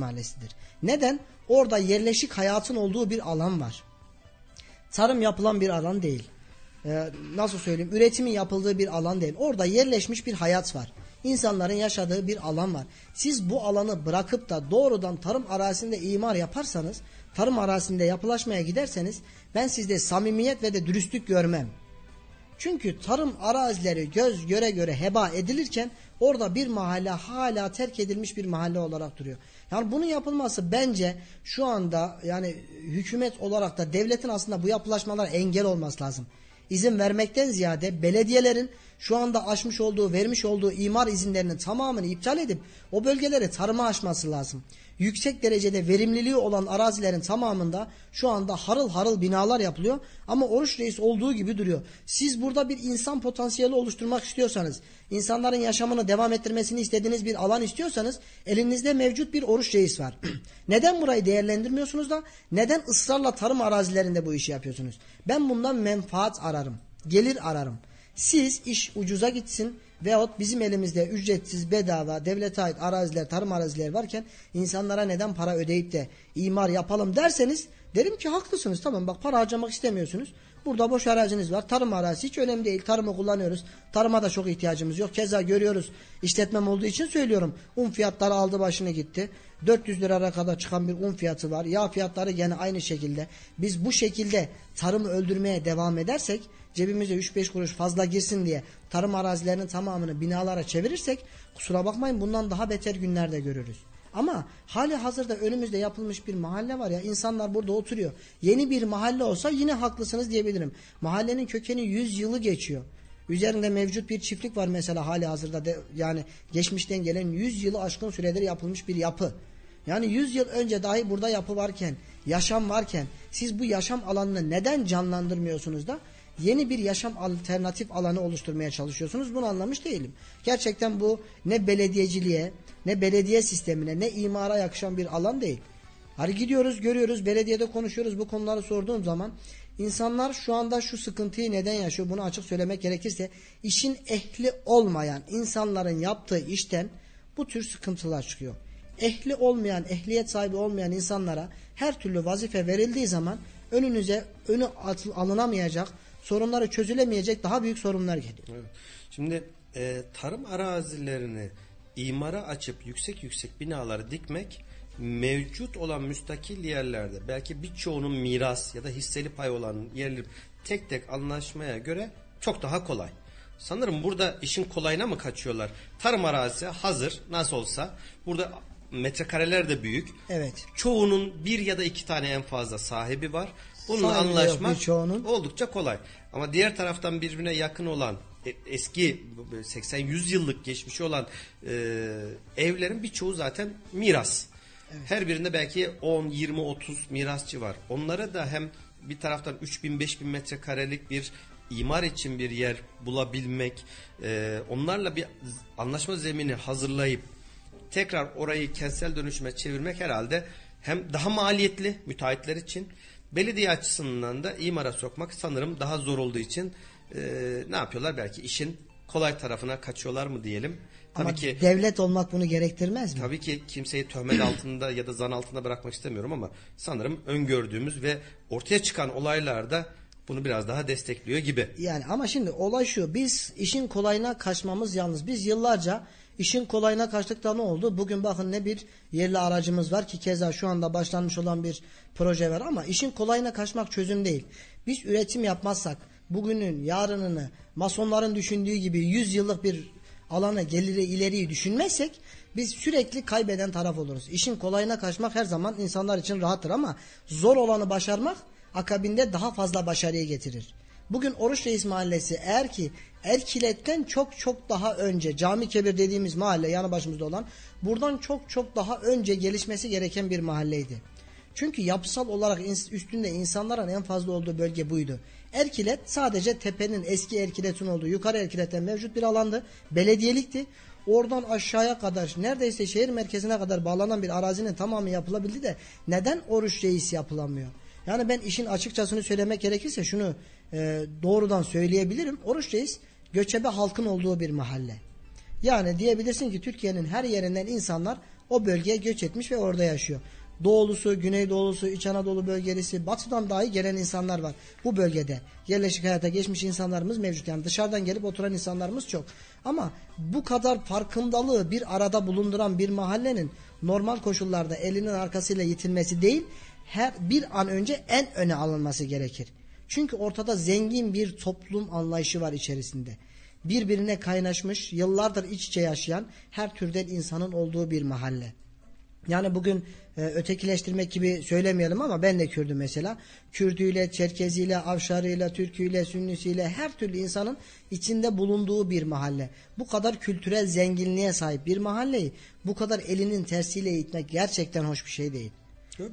Neden? Orada yerleşik hayatın olduğu bir alan var. Tarım yapılan bir alan değil. Ee, nasıl söyleyeyim? Üretimin yapıldığı bir alan değil. Orada yerleşmiş bir hayat var. İnsanların yaşadığı bir alan var. Siz bu alanı bırakıp da doğrudan tarım arazisinde imar yaparsanız, tarım arazisinde yapılaşmaya giderseniz ben sizde samimiyet ve de dürüstlük görmem. Çünkü tarım arazileri göz göre göre heba edilirken orada bir mahalle hala terk edilmiş bir mahalle olarak duruyor. Yani bunun yapılması bence şu anda yani hükümet olarak da devletin aslında bu yapılaşmalara engel olması lazım. İzin vermekten ziyade belediyelerin şu anda açmış olduğu, vermiş olduğu imar izinlerinin tamamını iptal edip o bölgeleri tarıma açması lazım. yüksek derecede verimliliği olan arazilerin tamamında şu anda harıl harıl binalar yapılıyor. Ama Oruç Reis olduğu gibi duruyor. Siz burada bir insan potansiyeli oluşturmak istiyorsanız, insanların yaşamını devam ettirmesini istediğiniz bir alan istiyorsanız elinizde mevcut bir Oruç Reis var. neden burayı değerlendirmiyorsunuz da neden ısrarla tarım arazilerinde bu işi yapıyorsunuz? Ben bundan menfaat ararım, gelir ararım. Siz iş ucuza gitsin veyahut bizim elimizde ücretsiz bedava devlete ait araziler, tarım arazileri varken insanlara neden para ödeyip de imar yapalım derseniz derim ki haklısınız. Tamam bak para harcamak istemiyorsunuz. Burada boş araziniz var. Tarım arazisi hiç önemli değil. Tarımı kullanıyoruz. Tarıma da çok ihtiyacımız yok. Keza görüyoruz. İşletmem olduğu için söylüyorum. Un fiyatları aldı başını gitti. 400 liraya kadar çıkan bir un fiyatı var. Yağ fiyatları gene aynı şekilde. Biz bu şekilde tarımı öldürmeye devam edersek cebimize 3-5 kuruş fazla girsin diye tarım arazilerinin tamamını binalara çevirirsek kusura bakmayın bundan daha beter günlerde görürüz. Ama hali hazırda önümüzde yapılmış bir mahalle var ya insanlar burada oturuyor. Yeni bir mahalle olsa yine haklısınız diyebilirim. Mahallenin kökeni 100 yılı geçiyor. Üzerinde mevcut bir çiftlik var mesela hali hazırda de, yani geçmişten gelen 100 yılı aşkın süredir yapılmış bir yapı. Yani 100 yıl önce dahi burada yapı varken, yaşam varken siz bu yaşam alanını neden canlandırmıyorsunuz da yeni bir yaşam alternatif alanı oluşturmaya çalışıyorsunuz. Bunu anlamış değilim. Gerçekten bu ne belediyeciliğe, ne belediye sistemine, ne imara yakışan bir alan değil. Hani gidiyoruz, görüyoruz, belediyede konuşuyoruz bu konuları sorduğum zaman insanlar şu anda şu sıkıntıyı neden yaşıyor? Bunu açık söylemek gerekirse işin ehli olmayan insanların yaptığı işten bu tür sıkıntılar çıkıyor. Ehli olmayan, ehliyet sahibi olmayan insanlara her türlü vazife verildiği zaman önünüze önü alınamayacak, sorunları çözülemeyecek daha büyük sorunlar geliyor. Evet. Şimdi e, tarım arazilerini imara açıp yüksek yüksek binaları dikmek mevcut olan müstakil yerlerde belki birçoğunun miras ya da hisseli pay olan yerleri tek tek anlaşmaya göre çok daha kolay. Sanırım burada işin kolayına mı kaçıyorlar? Tarım arazisi hazır nasıl olsa burada metrekareler de büyük. Evet. Çoğunun bir ya da iki tane en fazla sahibi var. Bununla Sahibi anlaşmak oldukça kolay. Ama diğer taraftan birbirine yakın olan e- eski 80-100 yıllık geçmişi olan e, evlerin birçoğu zaten miras. Her birinde belki 10, 20, 30 mirasçı var. Onlara da hem bir taraftan 3000 5000 metrekarelik bir imar için bir yer bulabilmek, e, onlarla bir anlaşma zemini hazırlayıp tekrar orayı kentsel dönüşüme çevirmek herhalde hem daha maliyetli müteahhitler için belediye açısından da imara sokmak sanırım daha zor olduğu için e, ne yapıyorlar belki işin kolay tarafına kaçıyorlar mı diyelim. Tabii Ama ki devlet olmak bunu gerektirmez mi? Tabii ki kimseyi töhmet altında ya da zan altında bırakmak istemiyorum ama sanırım öngördüğümüz ve ortaya çıkan olaylarda bunu biraz daha destekliyor gibi. Yani ama şimdi olay şu. Biz işin kolayına kaçmamız yalnız. Biz yıllarca işin kolayına kaçtıkta ne oldu? Bugün bakın ne bir yerli aracımız var ki keza şu anda başlanmış olan bir proje var ama işin kolayına kaçmak çözüm değil. Biz üretim yapmazsak bugünün yarınını masonların düşündüğü gibi 100 yıllık bir alanı geliri ileriyi düşünmezsek biz sürekli kaybeden taraf oluruz. İşin kolayına kaçmak her zaman insanlar için rahattır ama zor olanı başarmak akabinde daha fazla başarıyı getirir. Bugün Oruç Reis Mahallesi eğer ki Erkilet'ten çok çok daha önce Cami Kebir dediğimiz mahalle yanı başımızda olan buradan çok çok daha önce gelişmesi gereken bir mahalleydi. Çünkü yapısal olarak üstünde insanların en fazla olduğu bölge buydu. Erkilet sadece tepenin eski Erkilet'in olduğu yukarı Erkilet'ten mevcut bir alandı. Belediyelikti. Oradan aşağıya kadar neredeyse şehir merkezine kadar bağlanan bir arazinin tamamı yapılabildi de neden Oruç Reis yapılamıyor? Yani ben işin açıkçasını söylemek gerekirse şunu e, doğrudan söyleyebilirim. Oruç Reis göçebe halkın olduğu bir mahalle. Yani diyebilirsin ki Türkiye'nin her yerinden insanlar o bölgeye göç etmiş ve orada yaşıyor. Doğulusu, Güneydoğulusu, İç Anadolu bölgesi, batıdan dahi gelen insanlar var bu bölgede. Yerleşik hayata geçmiş insanlarımız mevcut. Yani dışarıdan gelip oturan insanlarımız çok. Ama bu kadar farkındalığı bir arada bulunduran bir mahallenin normal koşullarda elinin arkasıyla yitilmesi değil, her bir an önce en öne alınması gerekir. Çünkü ortada zengin bir toplum anlayışı var içerisinde. Birbirine kaynaşmış, yıllardır iç içe yaşayan her türden insanın olduğu bir mahalle. Yani bugün e, ötekileştirmek gibi söylemeyelim ama ben de Kürdüm mesela. Kürdüyle, Çerkeziyle, Avşarıyla, Türküyle, Sünnisiyle her türlü insanın içinde bulunduğu bir mahalle. Bu kadar kültürel zenginliğe sahip bir mahalleyi bu kadar elinin tersiyle itmek gerçekten hoş bir şey değil.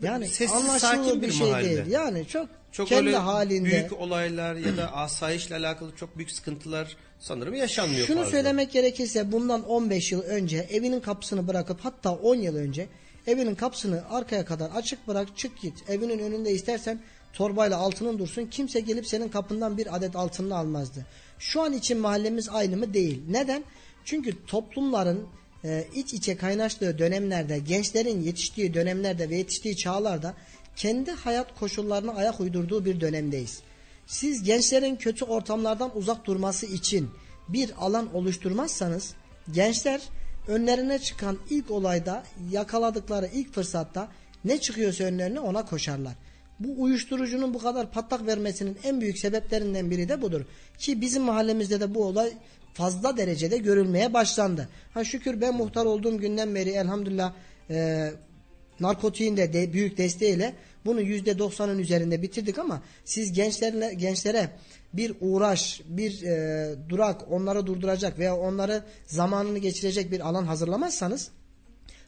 Yani Sessiz, anlaşılır sakin bir bir şey mahalle. değil. Yani çok, Çok kendi halinde. büyük olaylar ya da asayişle alakalı çok büyük sıkıntılar sanırım yaşanmıyor Şunu fazla. söylemek gerekirse bundan 15 yıl önce evinin kapısını bırakıp hatta 10 yıl önce evinin kapısını arkaya kadar açık bırak çık git. Evinin önünde istersen torbayla altının dursun. Kimse gelip senin kapından bir adet altınını almazdı. Şu an için mahallemiz aynı mı? Değil. Neden? Çünkü toplumların iç içe kaynaştığı dönemlerde, gençlerin yetiştiği dönemlerde ve yetiştiği çağlarda kendi hayat koşullarına ayak uydurduğu bir dönemdeyiz. Siz gençlerin kötü ortamlardan uzak durması için bir alan oluşturmazsanız gençler önlerine çıkan ilk olayda yakaladıkları ilk fırsatta ne çıkıyorsa önlerine ona koşarlar. Bu uyuşturucunun bu kadar patlak vermesinin en büyük sebeplerinden biri de budur. Ki bizim mahallemizde de bu olay fazla derecede görülmeye başlandı. Ha şükür ben muhtar olduğum günden beri elhamdülillah e, narkotiğin de, de büyük desteğiyle bunu yüzde doksanın üzerinde bitirdik ama siz gençlerle gençlere bir uğraş, bir e, durak onları durduracak veya onları zamanını geçirecek bir alan hazırlamazsanız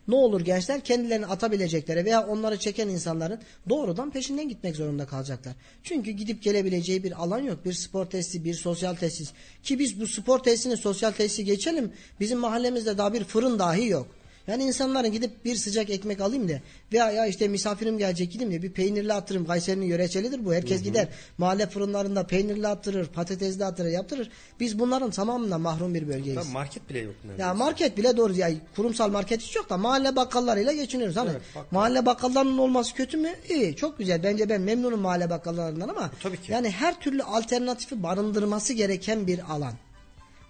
ne olur gençler kendilerini atabilecekleri veya onları çeken insanların doğrudan peşinden gitmek zorunda kalacaklar. Çünkü gidip gelebileceği bir alan yok. Bir spor tesisi, bir sosyal tesis. Ki biz bu spor tesisini, sosyal tesisi geçelim. Bizim mahallemizde daha bir fırın dahi yok. Yani insanların gidip bir sıcak ekmek alayım da veya ya işte misafirim gelecek gideyim de bir peynirli attırırım. Kayseri'nin yörecelidir bu. Herkes gider. Mahalle fırınlarında peynirli attırır, patatesli attırır, yaptırır. Biz bunların tamamından mahrum bir bölgeyiz. Tabii market bile yok. neredeyse. Ya market bile doğru ya kurumsal market hiç yok da mahalle bakkallarıyla geçiniyoruz. Hani Evet, bakkal. mahalle bakkallarının olması kötü mü? İyi, çok güzel. Bence ben memnunum mahalle bakkallarından ama Tabii ki. yani her türlü alternatifi barındırması gereken bir alan.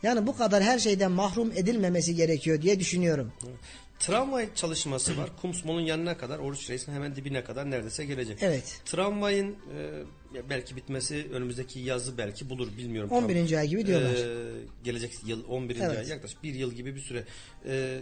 Yani bu kadar her şeyden mahrum edilmemesi gerekiyor diye düşünüyorum. Tramvay çalışması var. Kumsmol'un yanına kadar, Oruç Reis'in hemen dibine kadar neredeyse gelecek. Evet. Tramvayın e, belki bitmesi önümüzdeki yazı belki bulur bilmiyorum. tam. 11. ay gibi diyorlar. E, gelecek yıl 11. Evet. ay yaklaşık bir yıl gibi bir süre. E,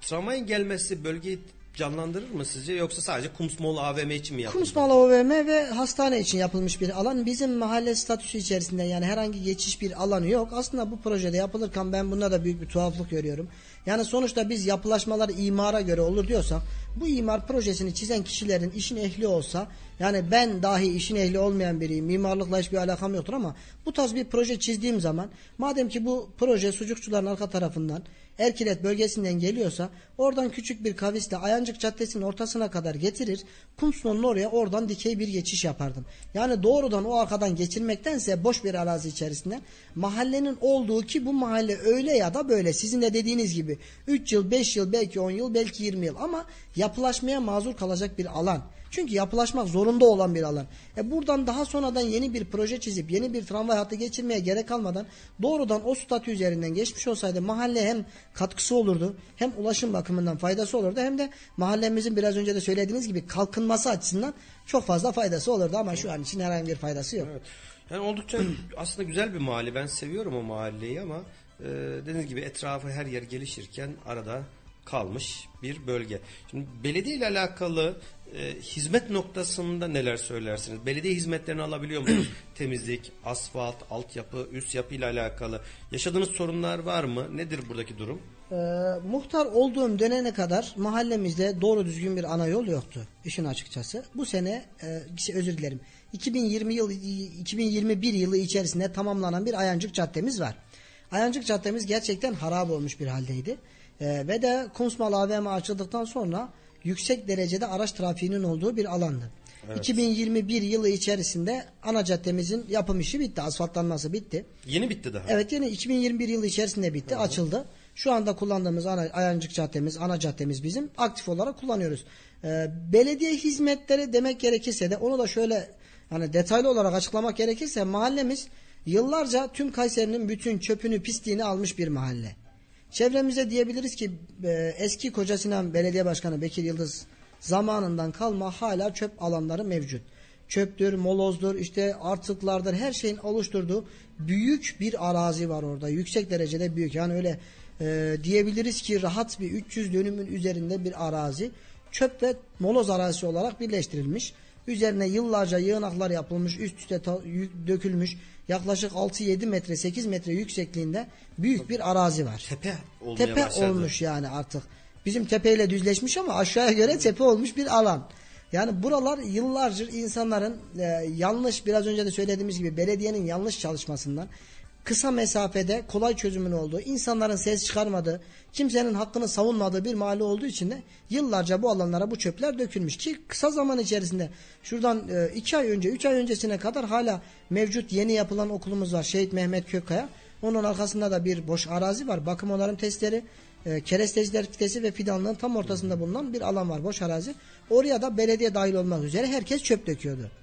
tramvayın gelmesi bölgeyi canlandırır mı sizce yoksa sadece Kumsmol AVM için mi yapıldı? Kumsmalı OVM ve hastane için yapılmış bir alan. Bizim mahalle statüsü içerisinde yani herhangi geçiş bir alanı yok. Aslında bu projede yapılırken ben bunda da büyük bir tuhaflık görüyorum. Yani sonuçta biz yapılaşmalar imara göre olur diyorsak bu imar projesini çizen kişilerin işin ehli olsa yani ben dahi işin ehli olmayan biriyim. Mimarlıkla hiçbir alakam yoktur ama bu tarz bir proje çizdiğim zaman madem ki bu proje sucukçuların arka tarafından Erkilet bölgesinden geliyorsa oradan küçük bir kavisle Ayancık Caddesi'nin ortasına kadar getirir. Kumsno'nun oraya oradan dikey bir geçiş yapardım. Yani doğrudan o arkadan geçirmektense boş bir arazi içerisinde mahallenin olduğu ki bu mahalle öyle ya da böyle sizin de dediğiniz gibi 3 yıl 5 yıl belki 10 yıl belki 20 yıl ama yapılaşmaya mazur kalacak bir alan. Çünkü yapılaşmak zorunda olan bir alan. E buradan daha sonradan yeni bir proje çizip yeni bir tramvay hattı geçirmeye gerek kalmadan doğrudan o statü üzerinden geçmiş olsaydı mahalle hem katkısı olurdu hem ulaşım bakımından faydası olurdu hem de mahallemizin biraz önce de söylediğiniz gibi kalkınması açısından çok fazla faydası olurdu ama şu an için herhangi bir faydası yok. Evet. Yani oldukça aslında güzel bir mahalle. Ben seviyorum o mahalleyi ama e, dediğiniz gibi etrafı her yer gelişirken arada kalmış bir bölge. Şimdi belediye ile alakalı e, hizmet noktasında neler söylersiniz? Belediye hizmetlerini alabiliyor musunuz? Temizlik, asfalt, altyapı, üst yapı ile alakalı. Yaşadığınız sorunlar var mı? Nedir buradaki durum? Ee, muhtar olduğum dönene kadar mahallemizde doğru düzgün bir ana yol yoktu. işin açıkçası. Bu sene e, özür dilerim. 2020 yıl 2021 yılı içerisinde tamamlanan bir Ayancık Caddemiz var. Ayancık Caddemiz gerçekten harap olmuş bir haldeydi. Ee, ve de Kumsmal AVM açıldıktan sonra yüksek derecede araç trafiğinin olduğu bir alandı. 2021 yılı içerisinde ana caddemizin yapım işi bitti. Asfaltlanması bitti. Yeni bitti daha. Evet yine 2021 yılı içerisinde bitti, açıldı. Şu anda kullandığımız ana, Ayancık caddemiz, ana caddemiz bizim aktif olarak kullanıyoruz. Ee, belediye hizmetleri demek gerekirse de onu da şöyle hani detaylı olarak açıklamak gerekirse mahallemiz yıllarca tüm Kayseri'nin bütün çöpünü pisliğini almış bir mahalle. Çevremize diyebiliriz ki e, eski Koca Sinan Belediye Başkanı Bekir Yıldız zamanından kalma hala çöp alanları mevcut. Çöptür, molozdur, işte artıklardır her şeyin oluşturduğu büyük bir arazi var orada. Yüksek derecede büyük. Yani öyle e, diyebiliriz ki rahat bir 300 dönümün üzerinde bir arazi. çöp ve moloz arazisi olarak birleştirilmiş. Üzerine yıllarca yığınaklar yapılmış, üst üste dökülmüş. Yaklaşık 6-7 metre, 8 metre yüksekliğinde büyük bir arazi var. Tepe olmaya Tepe başladı. olmuş yani artık. Bizim tepeyle düzleşmiş ama aşağıya göre tepe olmuş bir alan. Yani buralar yıllarca insanların e, yanlış biraz önce de söylediğimiz gibi belediyenin yanlış çalışmasından kısa mesafede kolay çözümün olduğu, insanların ses çıkarmadığı, kimsenin hakkını savunmadığı bir mahalle olduğu için de yıllarca bu alanlara bu çöpler dökülmüş ki kısa zaman içerisinde şuradan e, iki ay önce, üç ay öncesine kadar hala mevcut yeni yapılan okulumuz var. Şehit Mehmet Kökkaya. Onun arkasında da bir boş arazi var. Bakım onarım testleri, e, keresteciler fitesi ve fidanlığın tam ortasında bulunan bir alan var. Boş arazi. Oraya da belediye dahil olmak üzere herkes çöp döküyordu.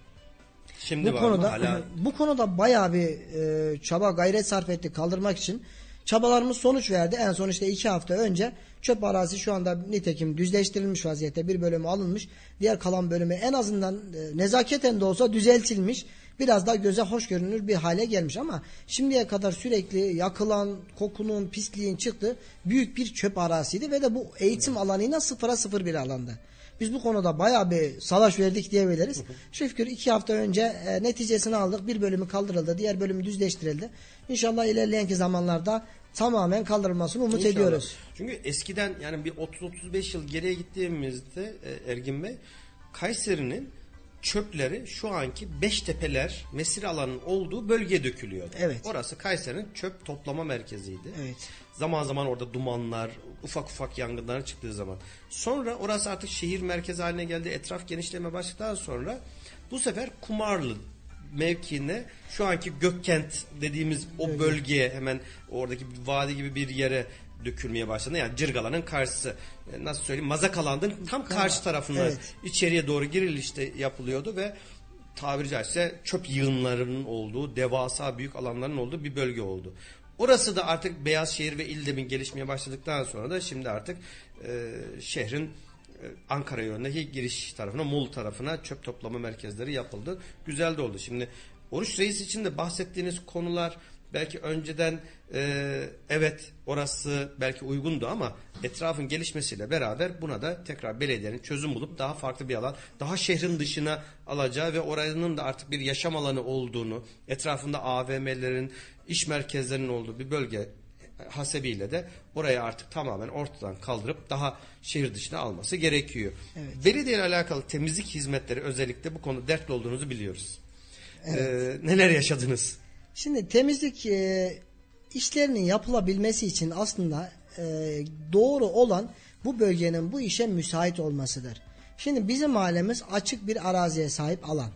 Şimdi Bu var mı konuda hala? bu konuda bayağı bir e, çaba gayret sarf ettik kaldırmak için. Çabalarımız sonuç verdi. En son işte iki hafta önce çöp arazi şu anda nitekim düzleştirilmiş vaziyette. Bir bölümü alınmış. Diğer kalan bölümü en azından e, nezaketen de olsa düzeltilmiş. Biraz daha göze hoş görünür bir hale gelmiş ama şimdiye kadar sürekli yakılan, kokunun, pisliğin çıktığı büyük bir çöp araziydi ve de bu eğitim alanıyla sıfıra sıfır bir alanda. Biz bu konuda bayağı bir savaş verdik diyebiliriz. Şükür iki hafta önce e, neticesini aldık. Bir bölümü kaldırıldı. Diğer bölümü düzleştirildi. İnşallah ilerleyenki zamanlarda tamamen kaldırılmasını umut İnşallah. ediyoruz. Çünkü eskiden yani bir 30-35 yıl geriye gittiğimizde e, Ergin Bey Kayseri'nin çöpleri şu anki Beştepeler mesire alanının olduğu bölgeye dökülüyordu. Evet. Orası Kayseri'nin çöp toplama merkeziydi. Evet. Zaman zaman orada dumanlar, ufak ufak yangınlar çıktığı zaman. Sonra orası artık şehir merkezi haline geldi. Etraf genişleme başladıktan sonra bu sefer Kumarlı mevkiine şu anki Gökkent dediğimiz o bölgeye hemen oradaki vadi gibi bir yere dökülmeye başladı. Yani Cırgalan'ın karşısı. E, Nasıl söyleyeyim? Mazakaland'ın tam karşı tarafına Evet. içeriye doğru girilişte yapılıyordu ve tabiri caizse çöp yığınlarının olduğu, devasa büyük alanların olduğu bir bölge oldu. Orası da artık Beyazşehir ve İldem'in gelişmeye başladıktan sonra da şimdi artık e, şehrin e, Ankara yönündeki giriş tarafına, Muğla tarafına çöp toplama merkezleri yapıldı. Güzel de oldu. Şimdi Oruç Reis için de bahsettiğiniz konular belki önceden e, evet orası belki uygundu ama etrafın gelişmesiyle beraber buna da tekrar belediyenin çözüm bulup daha farklı bir alan, daha şehrin dışına alacağı ve oranın da artık bir yaşam alanı olduğunu, etrafında AVM'lerin, iş merkezlerinin olduğu bir bölge hasebiyle de orayı artık tamamen ortadan kaldırıp daha şehir dışına alması gerekiyor. Belediye ile alakalı temizlik hizmetleri özellikle bu konuda dertli olduğunuzu biliyoruz. Ee, neler yaşadınız? Şimdi temizlik e, işlerinin yapılabilmesi için aslında e, doğru olan bu bölgenin bu işe müsait olmasıdır. Şimdi bizim mahallemiz açık bir araziye sahip alan.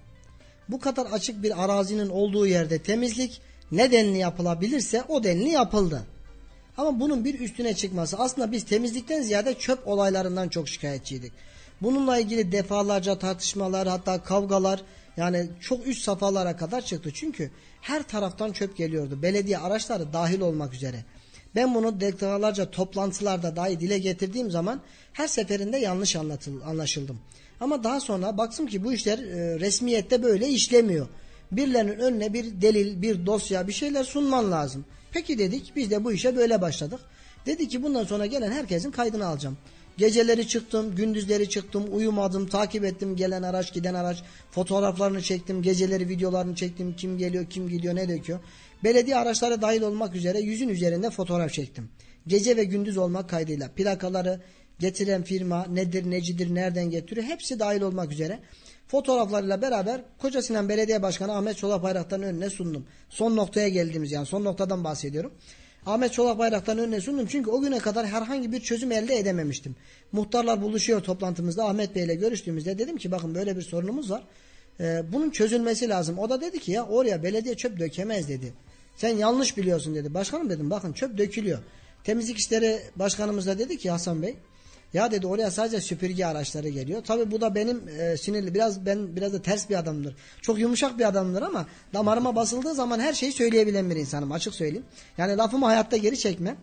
Bu kadar açık bir arazinin olduğu yerde temizlik ne denli yapılabilirse o denli yapıldı. Ama bunun bir üstüne çıkması aslında biz temizlikten ziyade çöp olaylarından çok şikayetçiydik. Bununla ilgili defalarca tartışmalar hatta kavgalar yani çok üst safhalara kadar çıktı. Çünkü her taraftan çöp geliyordu. Belediye araçları dahil olmak üzere. Ben bunu defalarca toplantılarda dahi dile getirdiğim zaman her seferinde yanlış anlatıl, anlaşıldım. Ama daha sonra baktım ki bu işler e, resmiyette böyle işlemiyor. Birilerinin önüne bir delil, bir dosya, bir şeyler sunman lazım. Peki dedik biz de bu işe böyle başladık. Dedi ki bundan sonra gelen herkesin kaydını alacağım. Geceleri çıktım, gündüzleri çıktım, uyumadım, takip ettim gelen araç, giden araç, fotoğraflarını çektim, geceleri videolarını çektim, kim geliyor, kim gidiyor, ne döküyor. Belediye araçları dahil olmak üzere yüzün üzerinde fotoğraf çektim. Gece ve gündüz olmak kaydıyla plakaları, getiren firma nedir, necidir, nereden getiriyor hepsi dahil olmak üzere fotoğraflarıyla beraber Koca Sinan Belediye Başkanı Ahmet Çolak Bayraktar'ın önüne sundum. Son noktaya geldiğimiz yani son noktadan bahsediyorum. Ahmet Çolak Bayraktar'ın önüne sundum çünkü o güne kadar herhangi bir çözüm elde edememiştim. Muhtarlar buluşuyor toplantımızda Ahmet Bey ile görüştüğümüzde dedim ki bakın böyle bir sorunumuz var. Ee, bunun çözülmesi lazım. O da dedi ki ya oraya belediye çöp dökemez dedi. Sen yanlış biliyorsun dedi. Başkanım dedim bakın çöp dökülüyor. Temizlik işleri başkanımız da dedi ki Hasan Bey ya dedi oraya sadece süpürge araçları geliyor. Tabii bu da benim e, sinirli biraz ben biraz da ters bir adamdır. Çok yumuşak bir adamdır ama damarıma basıldığı zaman her şeyi söyleyebilen bir insanım açık söyleyeyim. Yani lafımı hayatta geri çekme.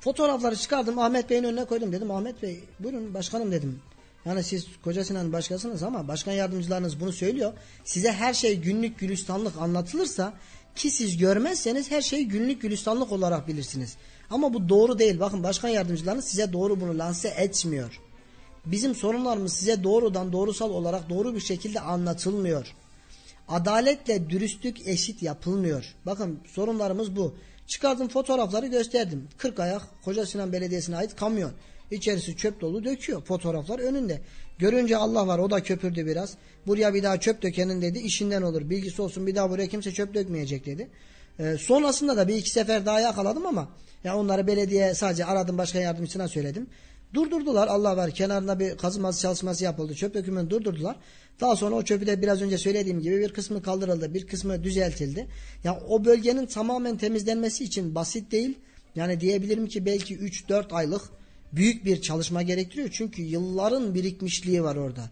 Fotoğrafları çıkardım Ahmet Bey'in önüne koydum dedim Ahmet Bey buyurun başkanım dedim. Yani siz Koca Sinan başkasınız ama başkan yardımcılarınız bunu söylüyor. Size her şey günlük gülistanlık anlatılırsa ki siz görmezseniz her şeyi günlük gülistanlık olarak bilirsiniz. Ama bu doğru değil. Bakın başkan yardımcılarınız size doğru bunu lanse etmiyor. bizim sorunlarımız size doğrudan doğrusal olarak doğru bir şekilde anlatılmıyor. Adaletle dürüstlük eşit yapılmıyor. Bakın sorunlarımız bu. Çıkardım fotoğrafları gösterdim. 40 ayak Koca Sinan Belediyesi'ne ait kamyon. İçerisi çöp dolu döküyor. Fotoğraflar önünde. Görünce Allah var o da köpürdü biraz. Buraya bir daha çöp dökenin dedi işinden olur. Bilgisi olsun bir daha buraya kimse çöp dökmeyecek dedi. Ee, sonrasında da bir iki sefer daha yakaladım ama ya onları belediye sadece aradım başka yardımcısına söyledim. Durdurdular Allah var kenarında bir kazıması çalışması yapıldı. Çöp dökümünü durdurdular. Daha sonra o çöpü de biraz önce söylediğim gibi bir kısmı kaldırıldı bir kısmı düzeltildi. Ya o bölgenin tamamen temizlenmesi için basit değil. Yani diyebilirim ki belki 3-4 aylık büyük bir çalışma gerektiriyor. Çünkü yılların birikmişliği var orada.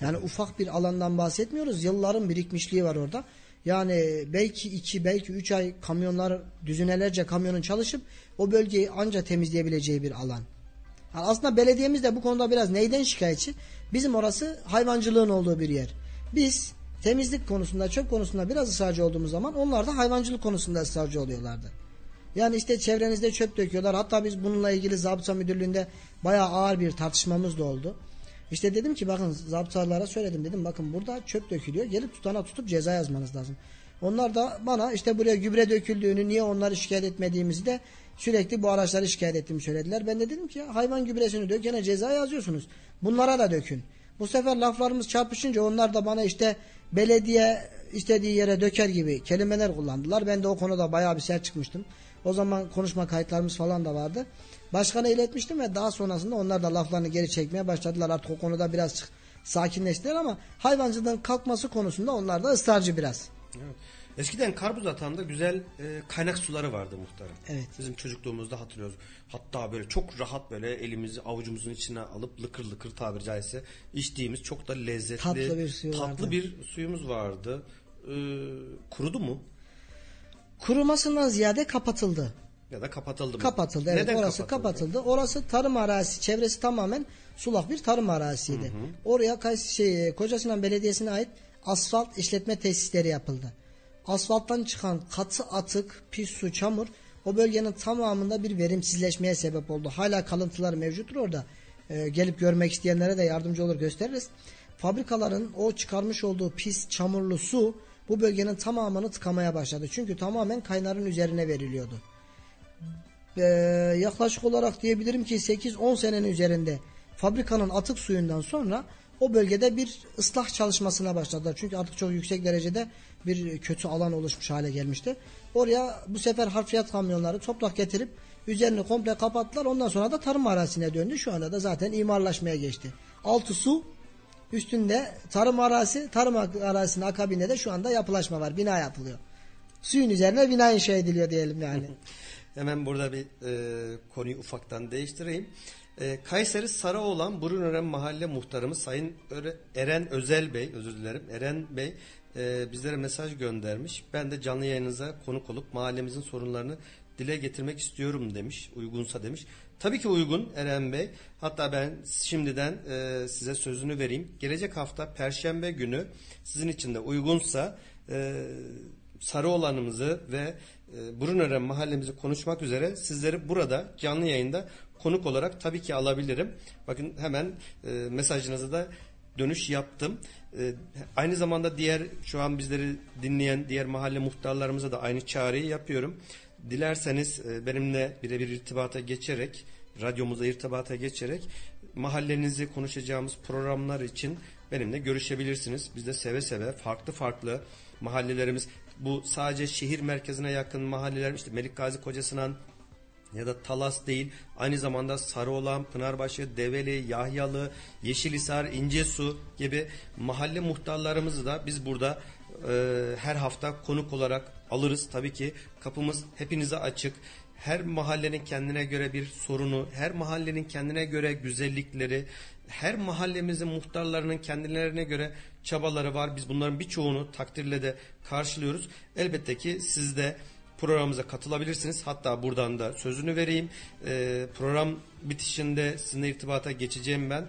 Yani ufak bir alandan bahsetmiyoruz. Yılların birikmişliği var orada. Yani belki iki, belki üç ay kamyonlar, düzinelerce kamyonun çalışıp o bölgeyi anca temizleyebileceği bir alan. Yani aslında belediyemiz de bu konuda biraz neyden şikayetçi? Bizim orası hayvancılığın olduğu bir yer. Biz temizlik konusunda, çöp konusunda biraz ısrarcı olduğumuz zaman onlar da hayvancılık konusunda ısrarcı oluyorlardı. Yani işte çevrenizde çöp döküyorlar. Hatta biz bununla ilgili zabıta müdürlüğünde bayağı ağır bir tartışmamız da oldu. İşte dedim ki bakın zabıtalara söyledim dedim bakın burada çöp dökülüyor. Gelip tutana tutup ceza yazmanız lazım. Onlar da bana işte buraya gübre döküldüğünü niye onları şikayet etmediğimizi de sürekli bu araçları şikayet ettiğimi söylediler. Ben de dedim ki hayvan gübresini dökene ceza yazıyorsunuz. Bunlara da dökün. Bu sefer laflarımız çarpışınca onlar da bana işte belediye istediği yere döker gibi kelimeler kullandılar. Ben de o konuda bayağı bir sert çıkmıştım. O zaman konuşma kayıtlarımız falan da vardı. Başkana iletmiştim ve daha sonrasında onlar da laflarını geri çekmeye başladılar. Artık o konuda biraz sakinleştiler ama hayvancılığın kalkması konusunda onlar da ısrarcı biraz. Evet. Eskiden Karpuz Atağı'nda güzel e, kaynak suları vardı muhtarım. Evet. Bizim çocukluğumuzda hatırlıyoruz. Hatta böyle çok rahat böyle elimizi avucumuzun içine alıp lıkır lıkır tabiri caizse içtiğimiz çok da lezzetli Tatlı bir suyu tatlı vardı. bir suyumuz vardı. Ee, kurudu mu? Kurumasından ziyade kapatıldı. Ya da kapatıldı mı? Kapatıldı evet Neden orası kapatıldı? Orası tarım arazisi çevresi tamamen sulak bir tarım arazisiydi. Oraya Kays şey, Kocasinan Belediyesi'ne ait asfalt işletme tesisleri yapıldı. Asfalttan çıkan katı atık, pis su, çamur o bölgenin tamamında bir verimsizleşmeye sebep oldu. Hala kalıntılar mevcuttur orada. Ee, gelip görmek isteyenlere de yardımcı olur gösteririz. Fabrikaların o çıkarmış olduğu pis, çamurlu su bu bölgenin tamamını tıkamaya başladı. Çünkü tamamen kaynarın üzerine veriliyordu. Ee, yaklaşık olarak diyebilirim ki 8-10 senenin üzerinde fabrikanın atık suyundan sonra o bölgede bir ıslah çalışmasına başladılar. Çünkü artık çok yüksek derecede bir kötü alan oluşmuş hale gelmişti. Oraya bu sefer harfiyat kamyonları toprak getirip üzerini komple kapattılar. Ondan sonra da tarım arazisine döndü. Şu anda da zaten imarlaşmaya geçti. Altı su üstünde tarım arazisi, tarım arazisinin akabinde de şu anda yapılaşma var. Bina yapılıyor. Suyun üzerine bina inşa ediliyor diyelim yani. Hemen burada bir e, konuyu ufaktan değiştireyim. E, Kayseri Sarıoğlan Burunören Mahalle Muhtarımız Sayın Eren Özel Bey, özür dilerim Eren Bey e, bizlere mesaj göndermiş. Ben de canlı yayınınıza konuk olup mahallemizin sorunlarını dile getirmek istiyorum demiş. Uygunsa demiş. Tabii ki uygun Eren Bey. Hatta ben şimdiden e, size sözünü vereyim. Gelecek hafta Perşembe günü sizin için de uygunsa e, Sarıoğlan'ımızı ve Brunören mahallemizi konuşmak üzere sizleri burada canlı yayında konuk olarak tabii ki alabilirim. Bakın hemen e, mesajınıza da dönüş yaptım. E, aynı zamanda diğer şu an bizleri dinleyen diğer mahalle muhtarlarımıza da aynı çağrıyı yapıyorum. Dilerseniz e, benimle birebir irtibata geçerek, radyomuza irtibata geçerek mahallenizi konuşacağımız programlar için benimle görüşebilirsiniz. Biz de seve seve farklı farklı mahallelerimiz bu sadece şehir merkezine yakın mahalleler işte Melik Gazi ya da Talas değil aynı zamanda Sarıoğlan, Pınarbaşı, Develi, Yahyalı, Yeşilhisar, İncesu gibi mahalle muhtarlarımızı da biz burada e, her hafta konuk olarak alırız. Tabii ki kapımız hepinize açık. Her mahallenin kendine göre bir sorunu, her mahallenin kendine göre güzellikleri, her mahallemizin muhtarlarının kendilerine göre çabaları var. Biz bunların birçoğunu takdirle de karşılıyoruz. Elbette ki siz de programımıza katılabilirsiniz. Hatta buradan da sözünü vereyim. Ee, program bitişinde sizinle irtibata geçeceğim ben.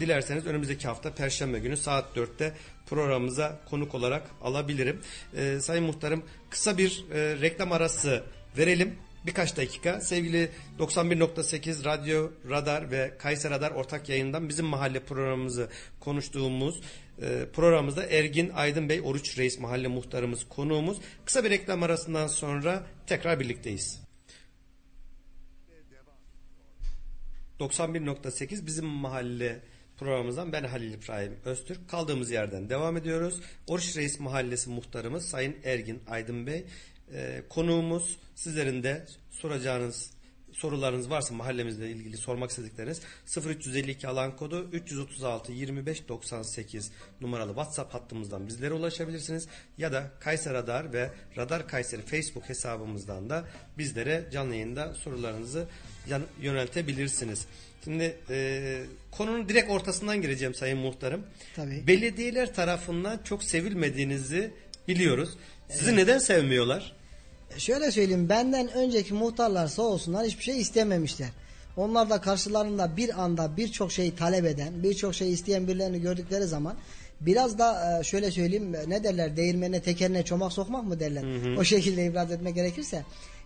Dilerseniz önümüzdeki hafta Perşembe günü saat 4'te programımıza konuk olarak alabilirim. Ee, Sayın Muhtarım kısa bir e, reklam arası verelim. Birkaç dakika sevgili 91.8 Radyo Radar ve Kayser Radar ortak yayından bizim mahalle programımızı konuştuğumuz e, programımızda Ergin Aydın Bey Oruç Reis mahalle muhtarımız konuğumuz. Kısa bir reklam arasından sonra tekrar birlikteyiz. 91.8 bizim mahalle programımızdan ben Halil İbrahim Öztürk. Kaldığımız yerden devam ediyoruz. Oruç Reis Mahallesi muhtarımız Sayın Ergin Aydın Bey. Ee, konuğumuz sizlerin de soracağınız sorularınız varsa mahallemizle ilgili sormak istedikleriniz 0352 alan kodu 336 25 98 numaralı WhatsApp hattımızdan bizlere ulaşabilirsiniz ya da Kayser Radar ve Radar Kayseri Facebook hesabımızdan da bizlere canlı yayında sorularınızı yöneltebilirsiniz. Şimdi e, konunun direkt ortasından gireceğim Sayın Muhtarım. Tabii. Belediyeler tarafından çok sevilmediğinizi biliyoruz. Sizi neden sevmiyorlar? Şöyle söyleyeyim benden önceki muhtarlar sağ olsunlar hiçbir şey istememişler. Onlar da karşılarında bir anda birçok şeyi talep eden, birçok şey isteyen birilerini gördükleri zaman biraz da e, şöyle söyleyeyim ne derler değirmene tekerine çomak sokmak mı derler. O şekilde ibraz etmek gerekirse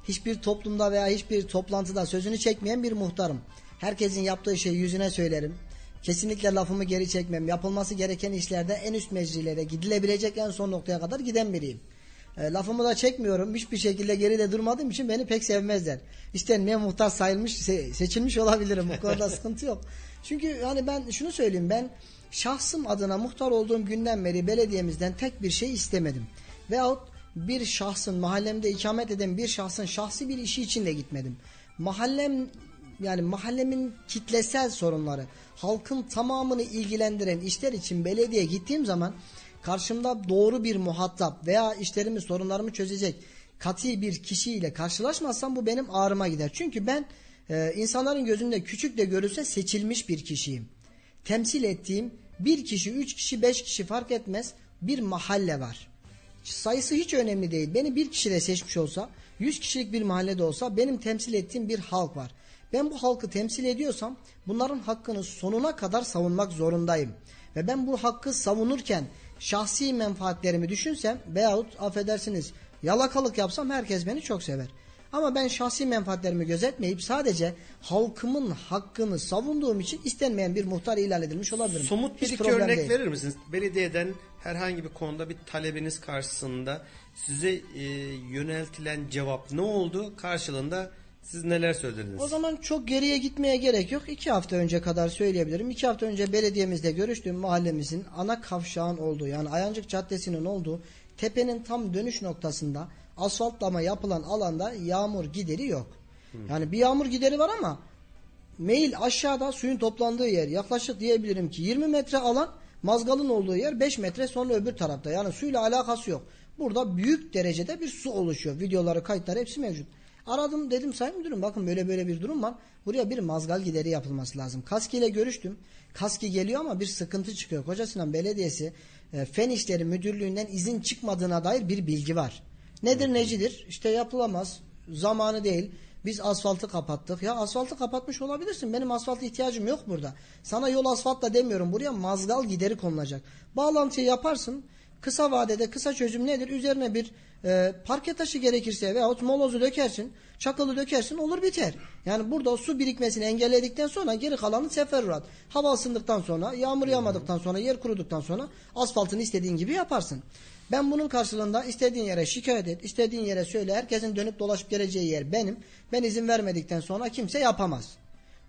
hiçbir toplumda veya hiçbir toplantıda sözünü çekmeyen bir muhtarım. Herkesin yaptığı şeyi yüzüne söylerim. Kesinlikle lafımı geri çekmem. Yapılması gereken işlerde en üst meclislere gidilebilecek en son noktaya kadar giden biriyim. E, lafımı da çekmiyorum. Hiçbir şekilde geride durmadığım için beni pek sevmezler. İşte ne muhtar sayılmış, se- seçilmiş olabilirim. Bu konuda sıkıntı yok. Çünkü yani ben şunu söyleyeyim ben şahsım adına muhtar olduğum günden beri belediyemizden tek bir şey istemedim. Veyahut bir şahsın mahallemde ikamet eden bir şahsın şahsi bir işi için de gitmedim. Mahallem yani mahallemin kitlesel sorunları, halkın tamamını ilgilendiren işler için belediye gittiğim zaman karşımda doğru bir muhatap veya işlerimi sorunlarımı çözecek kati bir kişiyle karşılaşmazsam bu benim ağrıma gider. Çünkü ben e, insanların gözünde küçük de görülse seçilmiş bir kişiyim. Temsil ettiğim bir kişi, üç kişi, beş kişi fark etmez bir mahalle var. Sayısı hiç önemli değil. Beni bir kişi de seçmiş olsa, yüz kişilik bir mahallede olsa benim temsil ettiğim bir halk var. Ben bu halkı temsil ediyorsam bunların hakkını sonuna kadar savunmak zorundayım. Ve ben bu hakkı savunurken şahsi menfaatlerimi düşünsem veyahut affedersiniz yalakalık yapsam herkes beni çok sever. Ama ben şahsi menfaatlerimi gözetmeyip sadece halkımın hakkını savunduğum için istenmeyen bir muhtar ilan edilmiş olabilirim. Somut bir Hiç iki örnek değil. verir misiniz? Belediyeden herhangi bir konuda bir talebiniz karşısında size e, yöneltilen cevap ne oldu? Karşılığında siz neler söylediniz? O zaman çok geriye gitmeye gerek yok. İki hafta önce kadar söyleyebilirim. İki hafta önce belediyemizde görüştüğüm mahallemizin ana kavşağın olduğu yani Ayancık Caddesi'nin olduğu tepenin tam dönüş noktasında asfaltlama yapılan alanda yağmur gideri yok. Yani bir yağmur gideri var ama Meyil aşağıda suyun toplandığı yer yaklaşık diyebilirim ki 20 metre alan mazgalın olduğu yer 5 metre sonra öbür tarafta. Yani suyla alakası yok. Burada büyük derecede bir su oluşuyor. Videoları, kayıtları hepsi mevcut. Aradım dedim sayın müdürüm bakın böyle böyle bir durum var. Buraya bir mazgal gideri yapılması lazım. Kaski ile görüştüm. Kaski geliyor ama bir sıkıntı çıkıyor. Koca Sinan Belediyesi e, Fen İşleri Müdürlüğü'nden izin çıkmadığına dair bir bilgi var. Nedir necidir? İşte yapılamaz. Zamanı değil. Biz asfaltı kapattık. Ya asfaltı kapatmış olabilirsin. Benim asfalta ihtiyacım yok burada. Sana yol asfaltla demiyorum. Buraya mazgal gideri konulacak. Bağlantıyı yaparsın. Kısa vadede kısa çözüm nedir? Üzerine bir e, parke taşı gerekirse veyahut molozu dökersin. Çakılı dökersin olur biter. Yani burada su birikmesini engelledikten sonra geri kalanı seferruat. Hava ısındıktan sonra yağmur yağmadıktan sonra yer kuruduktan sonra asfaltını istediğin gibi yaparsın. Ben bunun karşılığında istediğin yere şikayet et, istediğin yere söyle. Herkesin dönüp dolaşıp geleceği yer benim. Ben izin vermedikten sonra kimse yapamaz.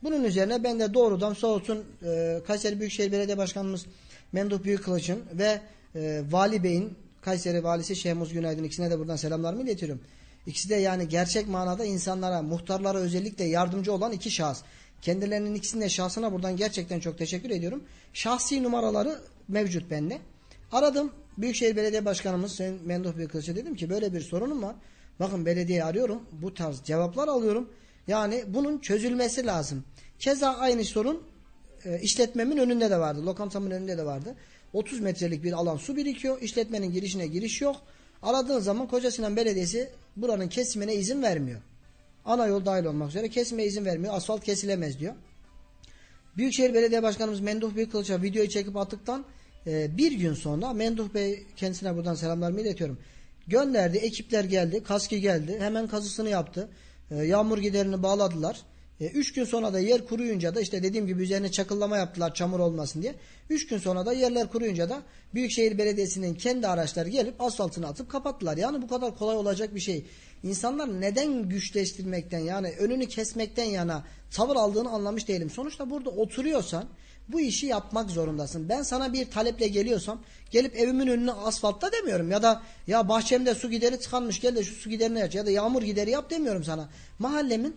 Bunun üzerine ben de doğrudan sağ olsun e, Kayseri Büyükşehir Belediye Başkanımız Memduh Büyükkılıç'ın ve e, Vali Bey'in Kayseri Valisi Şehmuz Günaydın ikisine de buradan selamlarımı iletiyorum. İkisi de yani gerçek manada insanlara, muhtarlara özellikle yardımcı olan iki şahıs. Kendilerinin ikisinin de şahsına buradan gerçekten çok teşekkür ediyorum. Şahsi numaraları mevcut bende. Aradım Büyükşehir Belediye Başkanımız Sayın Memduh Büyükkılıç'a dedim ki böyle bir sorunum var. Bakın belediye arıyorum. Bu tarz cevaplar alıyorum. Yani bunun çözülmesi lazım. Keza aynı sorun e, işletmemin önünde de vardı. Lokantamın önünde de vardı. 30 metrelik bir alan su birikiyor. İşletmenin girişine giriş yok. Aradığın zaman Koca Sinan Belediyesi buranın kesimine izin vermiyor. Ana yol dahil olmak üzere kesime izin vermiyor. Asfalt kesilemez diyor. Büyükşehir Belediye Başkanımız Menduh Büyükkılıç'a videoyu çekip attıktan e, bir gün sonra Menduh Bey kendisine buradan selamlarımı iletiyorum. Gönderdi. Ekipler geldi. Kaski geldi. Hemen kazısını yaptı. E, yağmur giderini bağladılar. E, üç gün sonra da yer kuruyunca da işte dediğim gibi üzerine çakıllama yaptılar çamur olmasın diye. Üç gün sonra da yerler kuruyunca da Büyükşehir Belediyesi'nin kendi araçları gelip asfaltını atıp kapattılar. Yani bu kadar kolay olacak bir şey. İnsanlar neden güçleştirmekten yani önünü kesmekten yana tavır aldığını anlamış değilim. Sonuçta burada oturuyorsan bu işi yapmak zorundasın. Ben sana bir taleple geliyorsam gelip evimin önüne asfaltta demiyorum ya da ya bahçemde su gideri tıkanmış gel de şu su giderini aç ya da yağmur gideri yap demiyorum sana. Mahallemin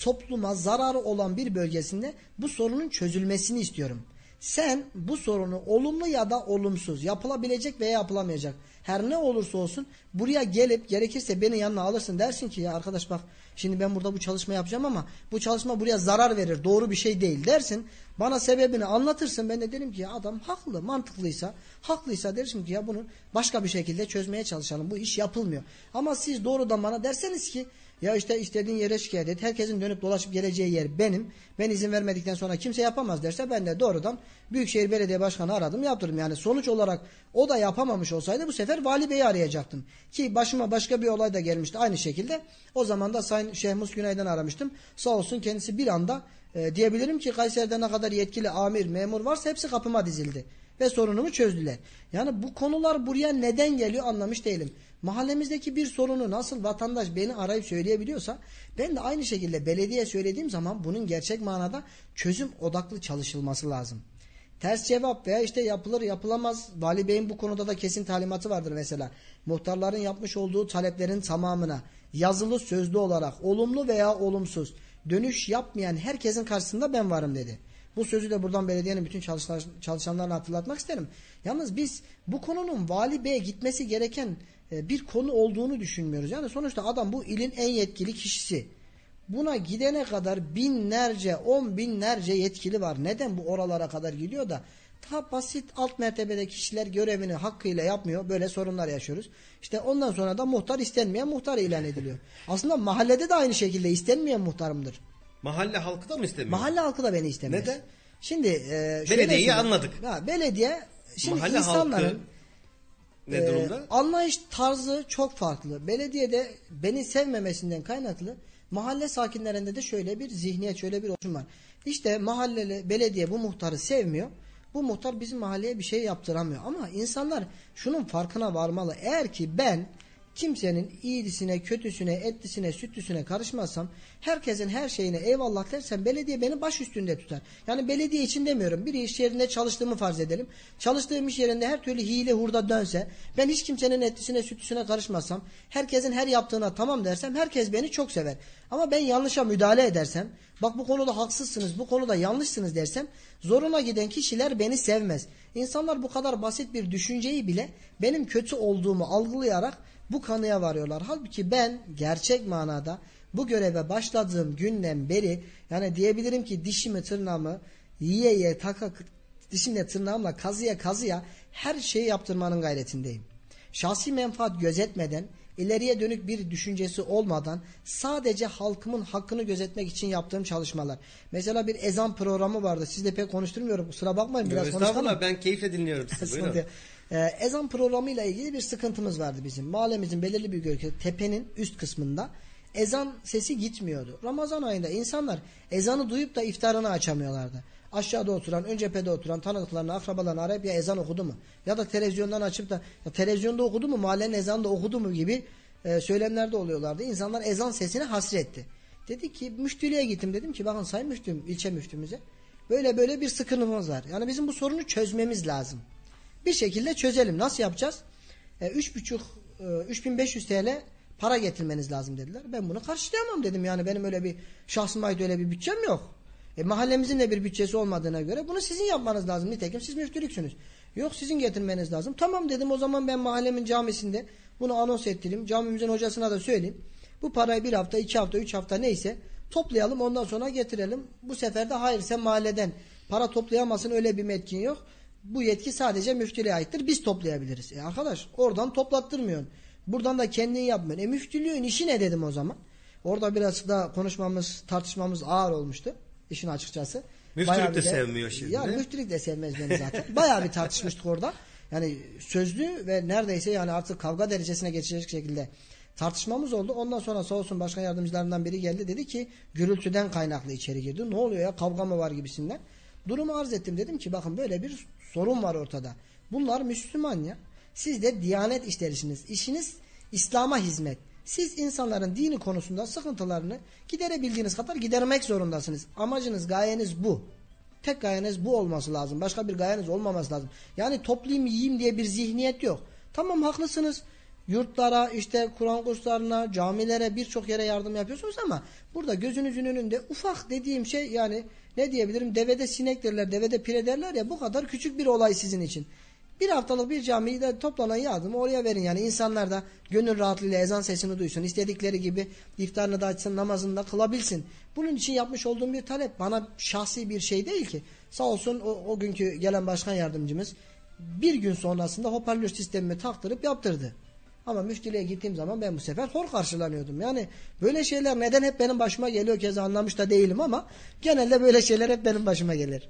topluma zararı olan bir bölgesinde bu sorunun çözülmesini istiyorum. Sen bu sorunu olumlu ya da olumsuz yapılabilecek veya yapılamayacak her ne olursa olsun buraya gelip gerekirse beni yanına alırsın dersin ki ya arkadaş bak şimdi ben burada bu çalışma yapacağım ama bu çalışma buraya zarar verir doğru bir şey değil dersin. Bana sebebini anlatırsın ben de derim ki ya adam haklı mantıklıysa haklıysa derim ki ya bunu başka bir şekilde çözmeye çalışalım bu iş yapılmıyor. Ama siz doğrudan bana derseniz ki ya işte istediğin yere şikayet et. Herkesin dönüp dolaşıp geleceği yer benim. Ben izin vermedikten sonra kimse yapamaz derse ben de doğrudan Büyükşehir Belediye Başkanı aradım yaptırdım. Yani sonuç olarak o da yapamamış olsaydı bu sefer Vali Bey'i arayacaktım. Ki başıma başka bir olay da gelmişti aynı şekilde. O zaman da Sayın Şehmus Günay'dan aramıştım. Sağ olsun kendisi bir anda e, diyebilirim ki Kayseri'de ne kadar yetkili amir, memur varsa hepsi kapıma dizildi. Ve sorunumu çözdüler. Yani bu konular buraya neden geliyor anlamış değilim. Mahallemizdeki bir sorunu nasıl vatandaş beni arayıp söyleyebiliyorsa ben de aynı şekilde belediye söylediğim zaman bunun gerçek manada çözüm odaklı çalışılması lazım. Ters cevap veya işte yapılır yapılamaz. Vali Bey'in bu konuda da kesin talimatı vardır mesela. Muhtarların yapmış olduğu taleplerin tamamına yazılı sözlü olarak olumlu veya olumsuz dönüş yapmayan herkesin karşısında ben varım dedi. Bu sözü de buradan belediyenin bütün çalışanlarına hatırlatmak isterim. Yalnız biz bu konunun vali beye gitmesi gereken bir konu olduğunu düşünmüyoruz. Yani sonuçta adam bu ilin en yetkili kişisi. Buna gidene kadar binlerce, on binlerce yetkili var. Neden bu oralara kadar gidiyor da daha basit alt mertebede kişiler görevini hakkıyla yapmıyor. Böyle sorunlar yaşıyoruz. İşte ondan sonra da muhtar istenmeyen muhtar ilan ediliyor. Aslında mahallede de aynı şekilde istenmeyen muhtarımdır. Mahalle halkı da mı istemiyor? Mahalle halkı da beni istemez. Neden? Şimdi e, Belediyeyi anladık. Ha, belediye şimdi Mahalle insanların halkı ne e, durumda? anlayış tarzı çok farklı. Belediyede beni sevmemesinden kaynaklı mahalle sakinlerinde de şöyle bir zihniyet, şöyle bir oluşum var. İşte mahalleli belediye bu muhtarı sevmiyor. Bu muhtar bizim mahalleye bir şey yaptıramıyor. Ama insanlar şunun farkına varmalı. Eğer ki ben kimsenin iyisine, kötüsüne, etlisine, sütlüsüne karışmazsam, herkesin her şeyine eyvallah dersem belediye beni baş üstünde tutar. Yani belediye için demiyorum. Bir iş yerinde çalıştığımı farz edelim. Çalıştığım iş yerinde her türlü hile hurda dönse, ben hiç kimsenin etlisine, sütlüsüne karışmazsam, herkesin her yaptığına tamam dersem, herkes beni çok sever. Ama ben yanlışa müdahale edersem, bak bu konuda haksızsınız, bu konuda yanlışsınız dersem, zoruna giden kişiler beni sevmez. İnsanlar bu kadar basit bir düşünceyi bile benim kötü olduğumu algılayarak bu kanıya varıyorlar. Halbuki ben gerçek manada bu göreve başladığım günden beri yani diyebilirim ki dişimi tırnağımı yiye yiye taka dişimle tırnağımla kazıya kazıya her şeyi yaptırmanın gayretindeyim. Şahsi menfaat gözetmeden ileriye dönük bir düşüncesi olmadan sadece halkımın hakkını gözetmek için yaptığım çalışmalar. Mesela bir ezan programı vardı. Sizle pek konuşturmuyorum. Kusura bakmayın biraz konuşalım. ben keyifle dinliyorum sizi. Buyurun. Ee, ezan programıyla ilgili bir sıkıntımız vardı bizim. Mahallemizin belirli bir bölge tepenin üst kısmında ezan sesi gitmiyordu. Ramazan ayında insanlar ezanı duyup da iftarını açamıyorlardı. Aşağıda oturan, ön cephede oturan tanıdıklarını, akrabalarını arayıp ya ezan okudu mu? Ya da televizyondan açıp da ya televizyonda okudu mu, mahallenin ezanı da okudu mu gibi e, söylemlerde oluyorlardı. İnsanlar ezan sesine hasretti. Dedi ki müftülüğe gittim dedim ki bakın sayın müftüm, ilçe müftümüze böyle böyle bir sıkıntımız var. Yani bizim bu sorunu çözmemiz lazım. Bir şekilde çözelim. Nasıl yapacağız? E, 3,5 e, 3500 TL para getirmeniz lazım dediler. Ben bunu karşılayamam dedim. Yani benim öyle bir şahsıma ait öyle bir bütçem yok. E, mahallemizin de bir bütçesi olmadığına göre bunu sizin yapmanız lazım. Nitekim siz müftülüksünüz. Yok sizin getirmeniz lazım. Tamam dedim o zaman ben mahallemin camisinde bunu anons ettireyim. Camimizin hocasına da söyleyeyim. Bu parayı bir hafta, iki hafta, üç hafta neyse toplayalım ondan sonra getirelim. Bu sefer de hayır sen mahalleden para toplayamasın öyle bir metkin yok. Bu yetki sadece müftülüğe aittir. Biz toplayabiliriz. E arkadaş oradan toplattırmıyorsun. Buradan da kendin yapmıyorsun. E müftülüğün işi ne dedim o zaman? Orada biraz da konuşmamız, tartışmamız ağır olmuştu. işin açıkçası. Müftülük de, sevmiyor şimdi. Yani müftülük de sevmez beni zaten. Bayağı bir tartışmıştık orada. Yani sözlü ve neredeyse yani artık kavga derecesine geçecek şekilde Tartışmamız oldu. Ondan sonra sağ olsun başkan yardımcılarından biri geldi. Dedi ki gürültüden kaynaklı içeri girdi. Ne oluyor ya kavga mı var gibisinden. Durumu arz ettim. Dedim ki bakın böyle bir sorun var ortada. Bunlar Müslüman ya. Siz de diyanet işlerisiniz. İşiniz İslam'a hizmet. Siz insanların dini konusunda sıkıntılarını giderebildiğiniz kadar gidermek zorundasınız. Amacınız, gayeniz bu. Tek gayeniz bu olması lazım. Başka bir gayeniz olmaması lazım. Yani toplayayım yiyeyim diye bir zihniyet yok. Tamam haklısınız. Yurtlara, işte Kur'an kurslarına, camilere birçok yere yardım yapıyorsunuz ama burada gözünüzün önünde ufak dediğim şey yani ne diyebilirim devede sinek derler, devede pire derler ya bu kadar küçük bir olay sizin için. Bir haftalık bir camiyi de toplanan yardımı oraya verin. Yani insanlar da gönül rahatlığıyla ezan sesini duysun. istedikleri gibi iftarını da açsın, namazını da kılabilsin. Bunun için yapmış olduğum bir talep bana şahsi bir şey değil ki. Sağ olsun o, o günkü gelen başkan yardımcımız bir gün sonrasında hoparlör sistemimi taktırıp yaptırdı. Ama müftülüğe gittiğim zaman ben bu sefer hor karşılanıyordum. Yani böyle şeyler neden hep benim başıma geliyor keza anlamış da değilim ama genelde böyle şeyler hep benim başıma gelir.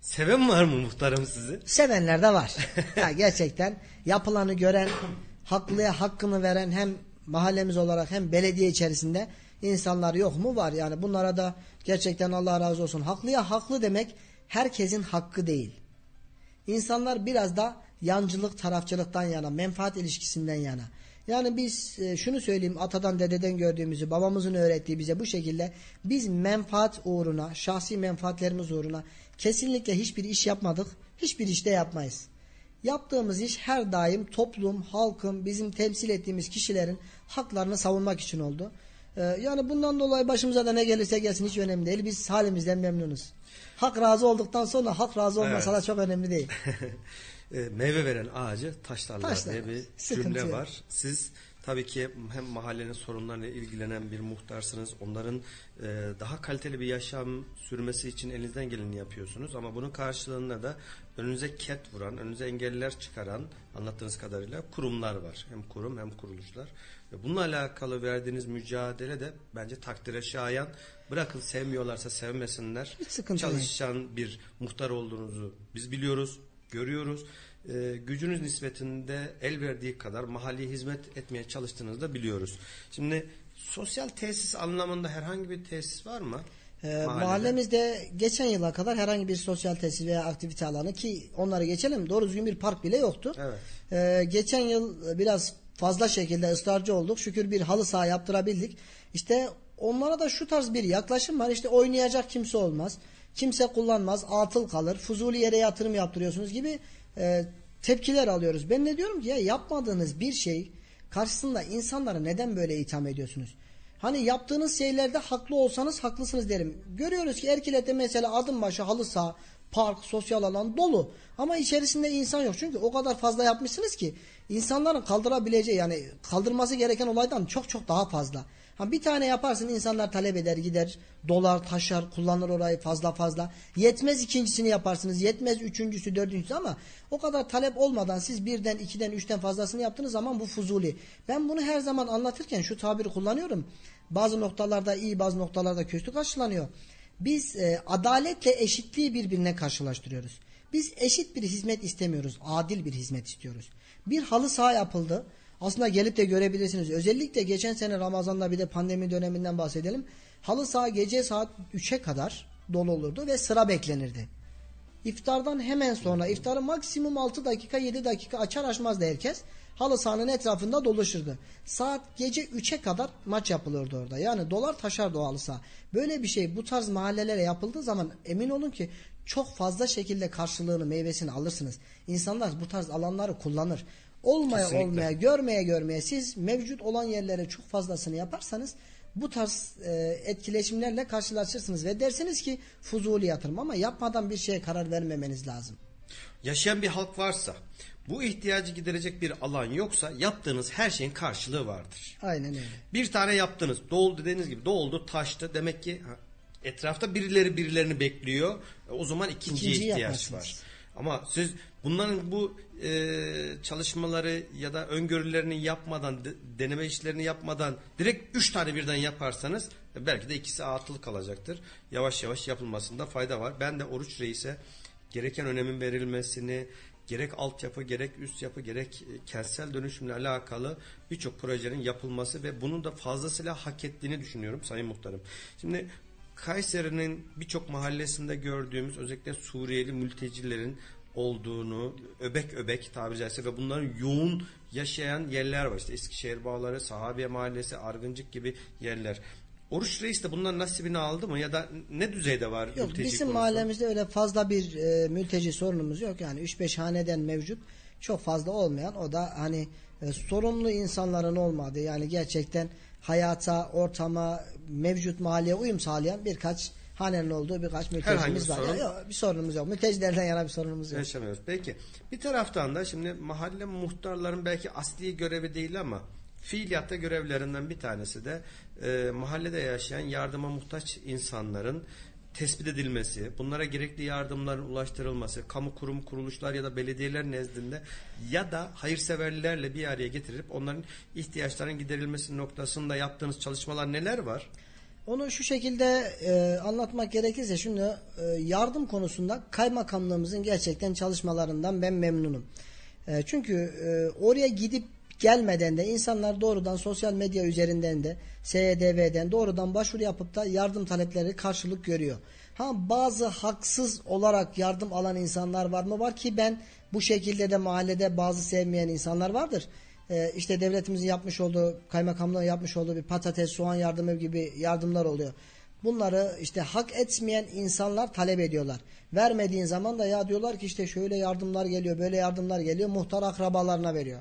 Seven var mı muhtarım sizi? Sevenler de var. ya gerçekten yapılanı gören, haklıya hakkını veren hem mahallemiz olarak hem belediye içerisinde insanlar yok mu? Var. Yani bunlara da gerçekten Allah razı olsun. Haklıya haklı demek herkesin hakkı değil. İnsanlar biraz da yancılık, tarafçılıktan yana, menfaat ilişkisinden yana. Yani biz e, şunu söyleyeyim atadan dededen gördüğümüzü babamızın öğrettiği bize bu şekilde biz menfaat uğruna şahsi menfaatlerimiz uğruna kesinlikle hiçbir iş yapmadık hiçbir işte yapmayız. Yaptığımız iş her daim toplum, halkın, bizim temsil ettiğimiz kişilerin haklarını savunmak için oldu. Ee, yani bundan dolayı başımıza da ne gelirse gelsin hiç önemli değil. Biz halimizden memnunuz. Hak razı olduktan sonra hak razı olmasa Evet. da çok önemli değil. E, meyve veren ağacı taşlarlar Taşlarlar. diye bir Sıkıntı cümle yok. var. Siz tabii ki hem mahallenin sorunlarıyla ilgilenen bir muhtarsınız. Onların e, daha kaliteli bir yaşam sürmesi için elinizden geleni yapıyorsunuz. Ama bunun karşılığında da önünüze ket vuran, önünüze engeller çıkaran anlattığınız kadarıyla kurumlar var. Hem kurum hem kuruluşlar. Bununla alakalı verdiğiniz mücadele de bence takdire şayan. Bırakın sevmiyorlarsa sevmesinler. Hiç sıkıntı değil. Çalışan bir muhtar olduğunuzu biz biliyoruz, görüyoruz. Ee, gücünüz nispetinde el verdiği kadar mahalleye hizmet etmeye çalıştığınızı da biliyoruz. Şimdi sosyal tesis anlamında herhangi bir tesis var mı? Ee, mahallemizde geçen yıla kadar herhangi bir sosyal tesis veya aktivite alanı ki onları geçelim doğru düzgün bir park bile yoktu. Evet. Ee, geçen yıl biraz fazla şekilde ısrarcı olduk. Şükür bir halı saha yaptırabildik. İşte onlara da şu tarz bir yaklaşım var. İşte oynayacak kimse olmaz. Kimse kullanmaz. Atıl kalır. Fuzuli yere yatırım yaptırıyorsunuz gibi e, tepkiler alıyoruz. Ben ne diyorum ki ya yapmadığınız bir şey karşısında insanları neden böyle itham ediyorsunuz? Hani yaptığınız şeylerde haklı olsanız haklısınız derim. Görüyoruz ki Erkilet'te mesela adım başı halı saha, park, sosyal alan dolu. Ama içerisinde insan yok. Çünkü o kadar fazla yapmışsınız ki insanların kaldırabileceği yani kaldırması gereken olaydan çok çok daha fazla. Ha bir tane yaparsın insanlar talep eder gider dolar taşar kullanır orayı fazla fazla. Yetmez ikincisini yaparsınız yetmez üçüncüsü dördüncüsü ama o kadar talep olmadan siz birden ikiden üçten fazlasını yaptığınız zaman bu fuzuli. Ben bunu her zaman anlatırken şu tabiri kullanıyorum. Bazı noktalarda iyi bazı noktalarda kötü karşılanıyor. Biz e, adaletle eşitliği birbirine karşılaştırıyoruz. Biz eşit bir hizmet istemiyoruz. Adil bir hizmet istiyoruz. Bir halı saha yapıldı. Aslında gelip de görebilirsiniz. Özellikle geçen sene Ramazan'da bir de pandemi döneminden bahsedelim. Halı saha gece saat 3'e kadar dolu olurdu ve sıra beklenirdi. İftardan hemen sonra iftarı maksimum 6 dakika 7 dakika açar açmazdı herkes. Halı sahanın etrafında dolaşırdı. Saat gece 3'e kadar maç yapılırdı orada. Yani dolar taşardı o halı saha. Böyle bir şey bu tarz mahallelere yapıldığı zaman emin olun ki çok fazla şekilde karşılığını meyvesini alırsınız. İnsanlar bu tarz alanları kullanır. Olmaya Kesinlikle. olmaya görmeye görmeye siz mevcut olan yerlere çok fazlasını yaparsanız bu tarz e, etkileşimlerle karşılaşırsınız ve dersiniz ki fuzuli yatırım ama yapmadan bir şeye karar vermemeniz lazım. Yaşayan bir halk varsa, bu ihtiyacı giderecek bir alan yoksa yaptığınız her şeyin karşılığı vardır. Aynen öyle. Bir tane yaptınız. Doldu dediğiniz gibi doldu, taştı. Demek ki etrafta birileri birilerini bekliyor. E, O zaman ikinciye İkinciyi ihtiyaç var. Ama siz bunların bu e, çalışmaları ya da öngörülerini yapmadan, de- deneme işlerini yapmadan direkt üç tane birden yaparsanız e, belki de ikisi atıl kalacaktır. Yavaş yavaş yapılmasında fayda var. Ben de Oruç Reis'e gereken önemin verilmesini, gerek altyapı gerek üst yapı gerek e, kentsel dönüşümle alakalı birçok projenin yapılması ve bunun da fazlasıyla hak ettiğini düşünüyorum Sayın Muhtarım. Şimdi Kayseri'nin birçok mahallesinde gördüğümüz özellikle Suriyeli mültecilerin olduğunu öbek öbek tabiri caizse ve bunların yoğun yaşayan yerler var. İşte Eskişehir Bağları, Sahabiye Mahallesi, Argıncık gibi yerler. Oruç Reis de bundan nasibini aldı mı ya da ne düzeyde var Yok mülteci bizim konusu? mahallemizde öyle fazla bir e, mülteci sorunumuz yok. Yani 3-5 haneden mevcut. Çok fazla olmayan o da hani e, sorumlu insanların olmadığı yani gerçekten hayata, ortama, mevcut mahalleye uyum sağlayan birkaç hanenin olduğu birkaç mültecimiz bir var. sorun- Yok, bir sorunumuz yok. Mültecilerden yana bir sorunumuz yok. Yaşamıyoruz. Peki. Bir taraftan da şimdi mahalle muhtarların belki asli görevi değil ama fiiliyatta görevlerinden bir tanesi de e, mahallede yaşayan yardıma muhtaç insanların tespit edilmesi, bunlara gerekli yardımların ulaştırılması, kamu kurum kuruluşlar ya da belediyeler nezdinde ya da hayırseverlerle bir araya getirip onların ihtiyaçlarının giderilmesi noktasında yaptığınız çalışmalar neler var? Onu şu şekilde e, anlatmak gerekirse şunu e, yardım konusunda kaymakamlığımızın gerçekten çalışmalarından ben memnunum. E, çünkü e, oraya gidip gelmeden de insanlar doğrudan sosyal medya üzerinden de SDV'den doğrudan başvuru yapıp da yardım talepleri karşılık görüyor. Ha bazı haksız olarak yardım alan insanlar var mı? Var ki ben bu şekilde de mahallede bazı sevmeyen insanlar vardır e, işte devletimizin yapmış olduğu kaymakamlığın yapmış olduğu bir patates soğan yardımı gibi yardımlar oluyor. Bunları işte hak etmeyen insanlar talep ediyorlar. Vermediğin zaman da ya diyorlar ki işte şöyle yardımlar geliyor böyle yardımlar geliyor muhtar akrabalarına veriyor.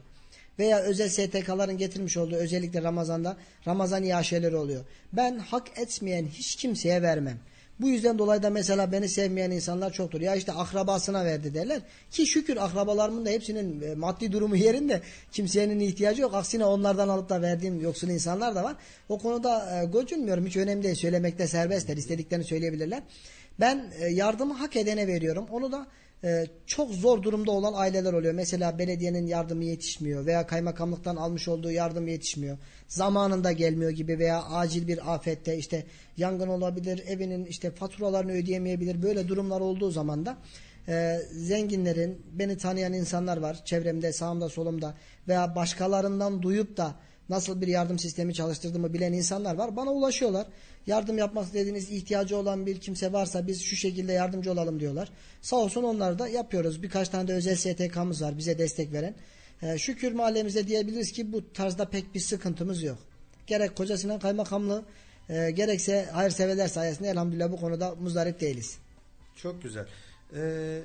Veya özel STK'ların getirmiş olduğu özellikle Ramazan'da Ramazan iaşeleri oluyor. Ben hak etmeyen hiç kimseye vermem. Bu yüzden dolayı da mesela beni sevmeyen insanlar çoktur. Ya işte akrabasına verdi derler. Ki şükür akrabalarımın da hepsinin e, maddi durumu yerinde. Kimsenin ihtiyacı yok. Aksine onlardan alıp da verdiğim yoksul insanlar da var. O konuda e, gocunmuyorum. Hiç önemli değil. Söylemekte serbestler. İstediklerini söyleyebilirler. Ben e, yardımı hak edene veriyorum. Onu da e, çok zor durumda olan aileler oluyor. Mesela belediyenin yardımı yetişmiyor veya kaymakamlıktan almış olduğu yardım yetişmiyor. Zamanında gelmiyor gibi veya acil bir afette işte yangın olabilir, evinin işte faturalarını ödeyemeyebilir. Böyle durumlar olduğu zaman da e, zenginlerin, beni tanıyan insanlar var çevremde, sağımda, solumda veya başkalarından duyup da nasıl bir yardım sistemi çalıştırdığımı bilen insanlar var. Bana ulaşıyorlar. Yardım yapmak istediğiniz ihtiyacı olan bir kimse varsa biz şu şekilde yardımcı olalım diyorlar. Sağ olsun onları da yapıyoruz. Birkaç tane de özel STK'mız var bize destek veren. Ee, şükür mahallemizde diyebiliriz ki bu tarzda pek bir sıkıntımız yok. Gerek Koca Sinan Kaymakamlığı e, gerekse hayırseverler sayesinde elhamdülillah bu konuda muzdarip değiliz. Çok güzel. Ee,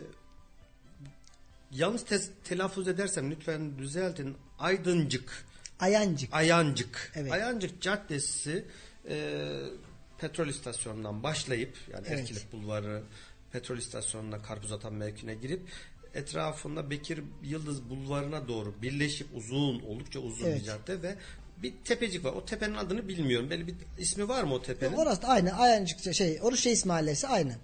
yalnız te- telaffuz edersem lütfen düzeltin. Aydıncık, Ayancık. Ayancık. Evet. Ayancık Caddesi e, petrol istasyonundan başlayıp yani Evet. Erkilik Bulvarı petrol istasyonuna karpuz atan mevkine girip etrafında Bekir Yıldız Bulvarı'na doğru birleşip uzun oldukça uzun Evet. bir cadde ve bir tepecik var. O tepenin adını bilmiyorum. Böyle bir ismi var mı o tepenin? Orası da aynı. Ayancık şey Oruç Reis Mahallesi aynı.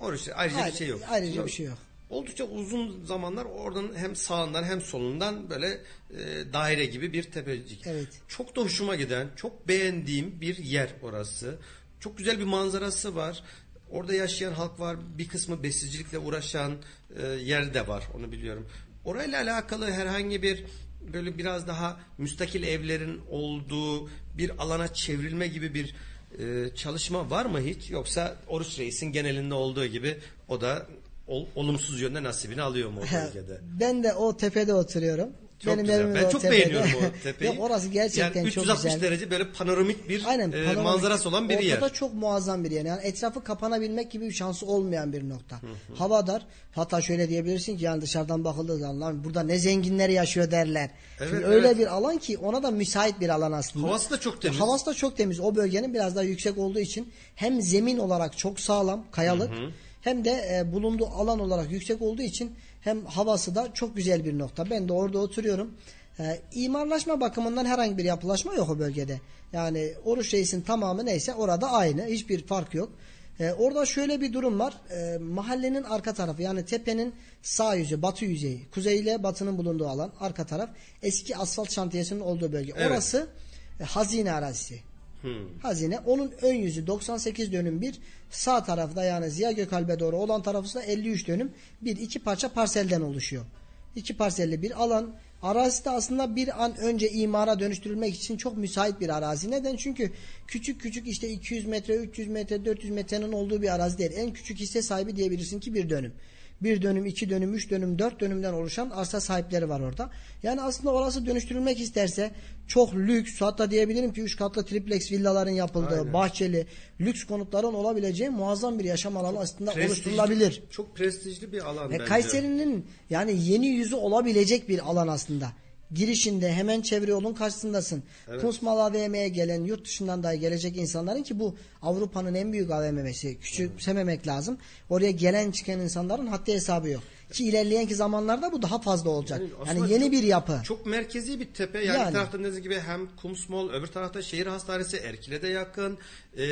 Orası ayrıca Ayrı- bir şey yok. ayrıca bir şey yok. Oldukça uzun zamanlar oradan hem sağından hem solundan böyle e, daire gibi bir tepecik. Evet. Çok da hoşuma giden, çok beğendiğim bir yer orası. Çok güzel bir manzarası var. Orada yaşayan halk var. Bir kısmı besicilikle uğraşan e, yer de var. Onu biliyorum. Orayla alakalı herhangi bir böyle biraz daha müstakil evlerin olduğu bir alana çevrilme gibi bir e, çalışma var mı hiç? Yoksa Oruç Reis'in genelinde olduğu gibi o da ol- olumsuz yönde nasibini alıyor mu o bölgede? Ben de o tepede oturuyorum. Çok Benim güzel. Ben çok tepede. beğeniyorum o tepeyi. Yok, orası gerçekten yani çok 360 güzel. derece böyle panoramik bir Aynen, e, panoramik. manzarası olan bir Ortada yer. çok muazzam bir yer. Yani etrafı kapanabilmek gibi bir şansı olmayan bir nokta. Hava dar. Hatta şöyle diyebilirsin ki yani dışarıdan bakıldığı zaman "Lan burada ne zenginler yaşıyor derler. Evet, Şimdi öyle evet. bir alan ki ona da müsait bir alan aslında. Havası da çok temiz. Havası da çok temiz. O bölgenin biraz daha yüksek olduğu için hem zemin olarak çok sağlam, kayalık hem de e, bulunduğu alan olarak yüksek olduğu için hem havası da çok güzel bir nokta. Ben de orada oturuyorum. E, imarlaşma bakımından herhangi bir yapılaşma yok o bölgede. Yani Oruç Reis'in tamamı neyse orada aynı. Hiçbir fark yok. E, orada şöyle bir durum var. E, mahallenin arka tarafı yani tepenin sağ yüzü, batı yüzeyi, kuzey ile batının bulunduğu alan arka taraf eski asfalt şantiyesinin olduğu bölge. Evet. Orası e, hazine arazisi. Hazine. Onun ön yüzü 98 dönüm bir. Sağ tarafta yani Ziya Gökalp'e doğru olan tarafı da 53 dönüm. Bir iki parça parselden oluşuyor. iki parselli bir alan. Arazisi de aslında bir an önce imara dönüştürülmek için çok müsait bir arazi. Neden? Çünkü küçük küçük işte 200 metre, 300 metre, 400 metrenin olduğu bir arazi değil. En küçük hisse sahibi diyebilirsin ki bir dönüm. Bir dönüm, iki dönüm, üç dönüm, dört dönümden oluşan arsa sahipleri var orada. Yani aslında orası dönüştürülmek isterse çok lüks hatta diyebilirim ki üç katlı triplex villaların yapıldığı, Aynen. bahçeli, lüks konutların olabileceği muazzam bir yaşam alanı aslında Prestijli- oluşturulabilir. Çok prestijli bir alan Ve bence. Kayseri'nin yani yeni yüzü olabilecek bir alan aslında. Girişinde hemen çevre yolun karşısındasın. Evet. Kunstmal AVM'ye gelen yurt dışından dahi gelecek insanların ki bu Avrupa'nın en büyük AVM'si. Küçümsememek lazım. Oraya gelen çıkan insanların haddi hesabı yok. Ki ilerleyenki zamanlarda bu daha fazla olacak. Yani Yani, yeni çok- bir yapı. Çok merkezi bir tepe. Yani, Yani. tarafta dediğiniz gibi hem Kumsmol, öbür tarafta şehir hastanesi Erkile'de yakın. Ee,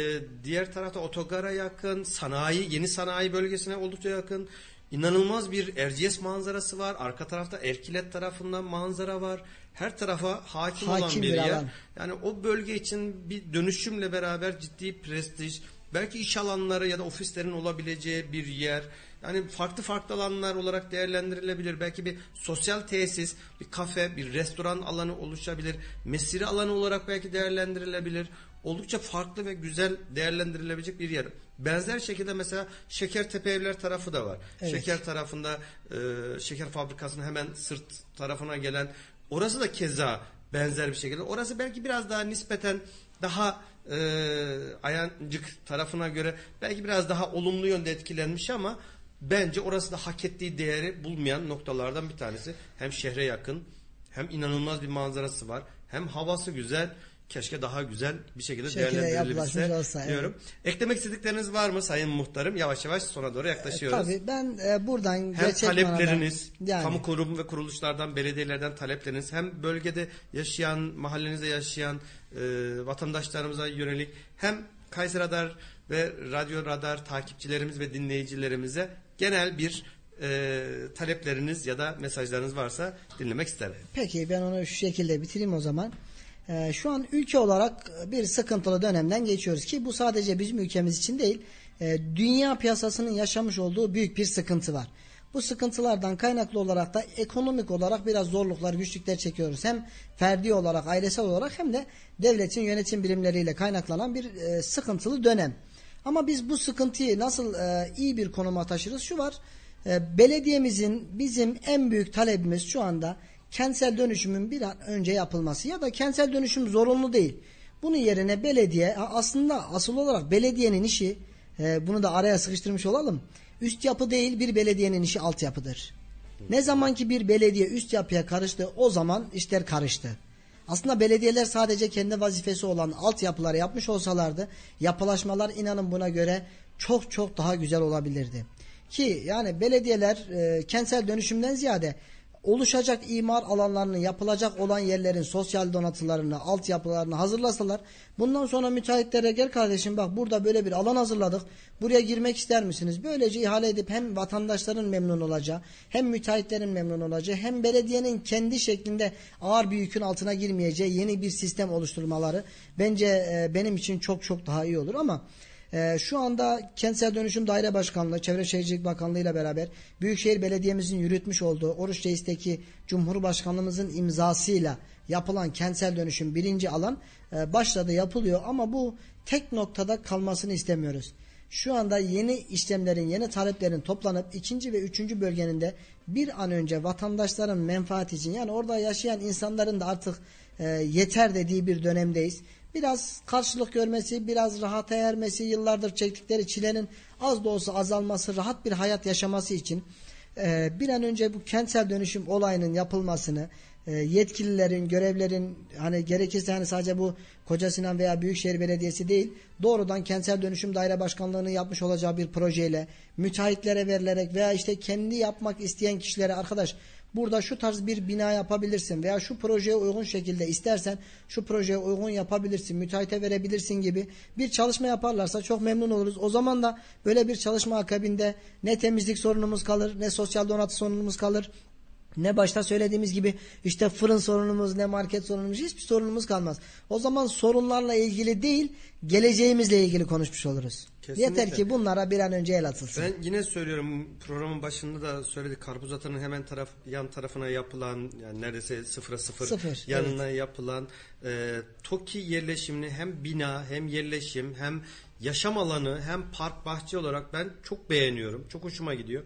diğer tarafta otogara yakın. Sanayi, yeni sanayi bölgesine oldukça yakın. İnanılmaz bir Erciyes manzarası var. Arka tarafta Erkilet tarafından manzara var. Her tarafa hakim, olan Hakim bir, bir yer. alan. Yani o bölge için bir dönüşümle beraber ciddi prestij, belki iş alanları ya da ofislerin olabileceği bir yer. Yani farklı farklı alanlar olarak değerlendirilebilir. Belki bir sosyal tesis, bir kafe, bir restoran alanı oluşabilir. Mesire alanı olarak belki değerlendirilebilir. Oldukça farklı ve güzel değerlendirilebilecek bir yer. Benzer şekilde mesela Şekertepe Evler tarafı da var. Evet. Şeker tarafında e, şeker fabrikasının hemen sırt tarafına gelen orası da keza benzer bir şekilde. Orası belki biraz daha nispeten daha e, ayancık tarafına göre belki biraz daha olumlu yönde etkilenmiş ama bence orası da hak ettiği değeri bulmayan noktalardan bir tanesi. Hem şehre yakın hem inanılmaz bir manzarası var hem havası güzel. Keşke daha güzel bir şekilde Şekilde değerlendirilebilse yapılaşmış olsa, evet. diyorum. Eklemek istedikleriniz var mı Sayın Muhtarım? Yavaş yavaş sona doğru yaklaşıyoruz. Tabii ben e, buradan Hem gerçek talepleriniz, manada- yani kamu kurum ve kuruluşlardan, belediyelerden talepleriniz, hem bölgede yaşayan, mahallenizde yaşayan e, vatandaşlarımıza yönelik hem Kayseri Radar ve Radyo Radar takipçilerimiz ve dinleyicilerimize genel bir e, talepleriniz ya da mesajlarınız varsa dinlemek isterim. Peki ben onu şu şekilde bitireyim o zaman. Ee, şu an ülke olarak bir sıkıntılı dönemden geçiyoruz ki bu sadece bizim ülkemiz için değil, e, dünya piyasasının yaşamış olduğu büyük bir sıkıntı var. Bu sıkıntılardan kaynaklı olarak da ekonomik olarak biraz zorluklar, güçlükler çekiyoruz. Hem ferdi olarak, ailesel olarak hem de devletin yönetim birimleriyle kaynaklanan bir e, sıkıntılı dönem. Ama biz bu sıkıntıyı nasıl e, iyi bir konuma taşırız? Şu var, e, belediyemizin bizim en büyük talebimiz şu anda kentsel dönüşümün bir an önce yapılması ya da kentsel dönüşüm zorunlu değil. Bunun yerine belediye aslında asıl olarak belediyenin işi e, bunu da araya sıkıştırmış olalım. Üst yapı değil bir belediyenin işi altyapıdır. Ne zaman ki bir belediye üst yapıya karıştı o zaman işler karıştı. Aslında belediyeler sadece kendi vazifesi olan altyapıları yapmış olsalardı yapılaşmalar inanın buna göre çok çok daha güzel olabilirdi. Ki yani belediyeler e, kentsel dönüşümden ziyade oluşacak imar alanlarını yapılacak olan yerlerin sosyal donatılarını, altyapılarını hazırlasalar bundan sonra müteahhitlere gel kardeşim bak burada böyle bir alan hazırladık. Buraya girmek ister misiniz? Böylece ihale edip hem vatandaşların memnun olacağı, hem müteahhitlerin memnun olacağı, hem belediyenin kendi şeklinde ağır bir yükün altına girmeyeceği yeni bir sistem oluşturmaları bence e, benim için çok çok daha iyi olur ama ee, şu anda Kentsel Dönüşüm Daire Başkanlığı, Çevre Şehircilik Bakanlığı ile beraber Büyükşehir Belediye'mizin yürütmüş olduğu Oruç Reis'teki Cumhurbaşkanlığımızın imzasıyla yapılan kentsel dönüşüm birinci alan e, başladı yapılıyor ama bu tek noktada kalmasını istemiyoruz. Şu anda yeni işlemlerin, yeni taleplerin toplanıp ikinci ve üçüncü bölgenin de bir an önce vatandaşların menfaati için yani orada yaşayan insanların da artık e, yeter dediği bir dönemdeyiz biraz karşılık görmesi, biraz rahata ermesi, yıllardır çektikleri çilenin az da olsa azalması, rahat bir hayat yaşaması için e, bir an önce bu kentsel dönüşüm olayının yapılmasını, e, yetkililerin, görevlerin hani gerekirse hani sadece bu Koca Sinan veya Büyükşehir Belediyesi değil, doğrudan kentsel dönüşüm daire başkanlığının yapmış olacağı bir projeyle müteahhitlere verilerek veya işte kendi yapmak isteyen kişilere arkadaş burada şu tarz bir bina yapabilirsin veya şu projeye uygun şekilde istersen şu projeye uygun yapabilirsin, müteahhite verebilirsin gibi bir çalışma yaparlarsa çok memnun oluruz. O zaman da böyle bir çalışma akabinde ne temizlik sorunumuz kalır, ne sosyal donatı sorunumuz kalır. Ne başta söylediğimiz gibi işte fırın sorunumuz ne market sorunumuz hiçbir sorunumuz kalmaz. O zaman sorunlarla ilgili değil geleceğimizle ilgili konuşmuş oluruz. Kesinlikle. Yeter ki bunlara bir an önce el atılsın. Ben yine söylüyorum programın başında da söyledik karpuz atanın hemen taraf yan tarafına yapılan yani neredeyse sıfıra sıfır, Sıfır, yanına yapılan e, TOKİ yerleşimini hem bina hem yerleşim hem yaşam alanı hem park bahçe olarak ben çok beğeniyorum. Çok hoşuma gidiyor.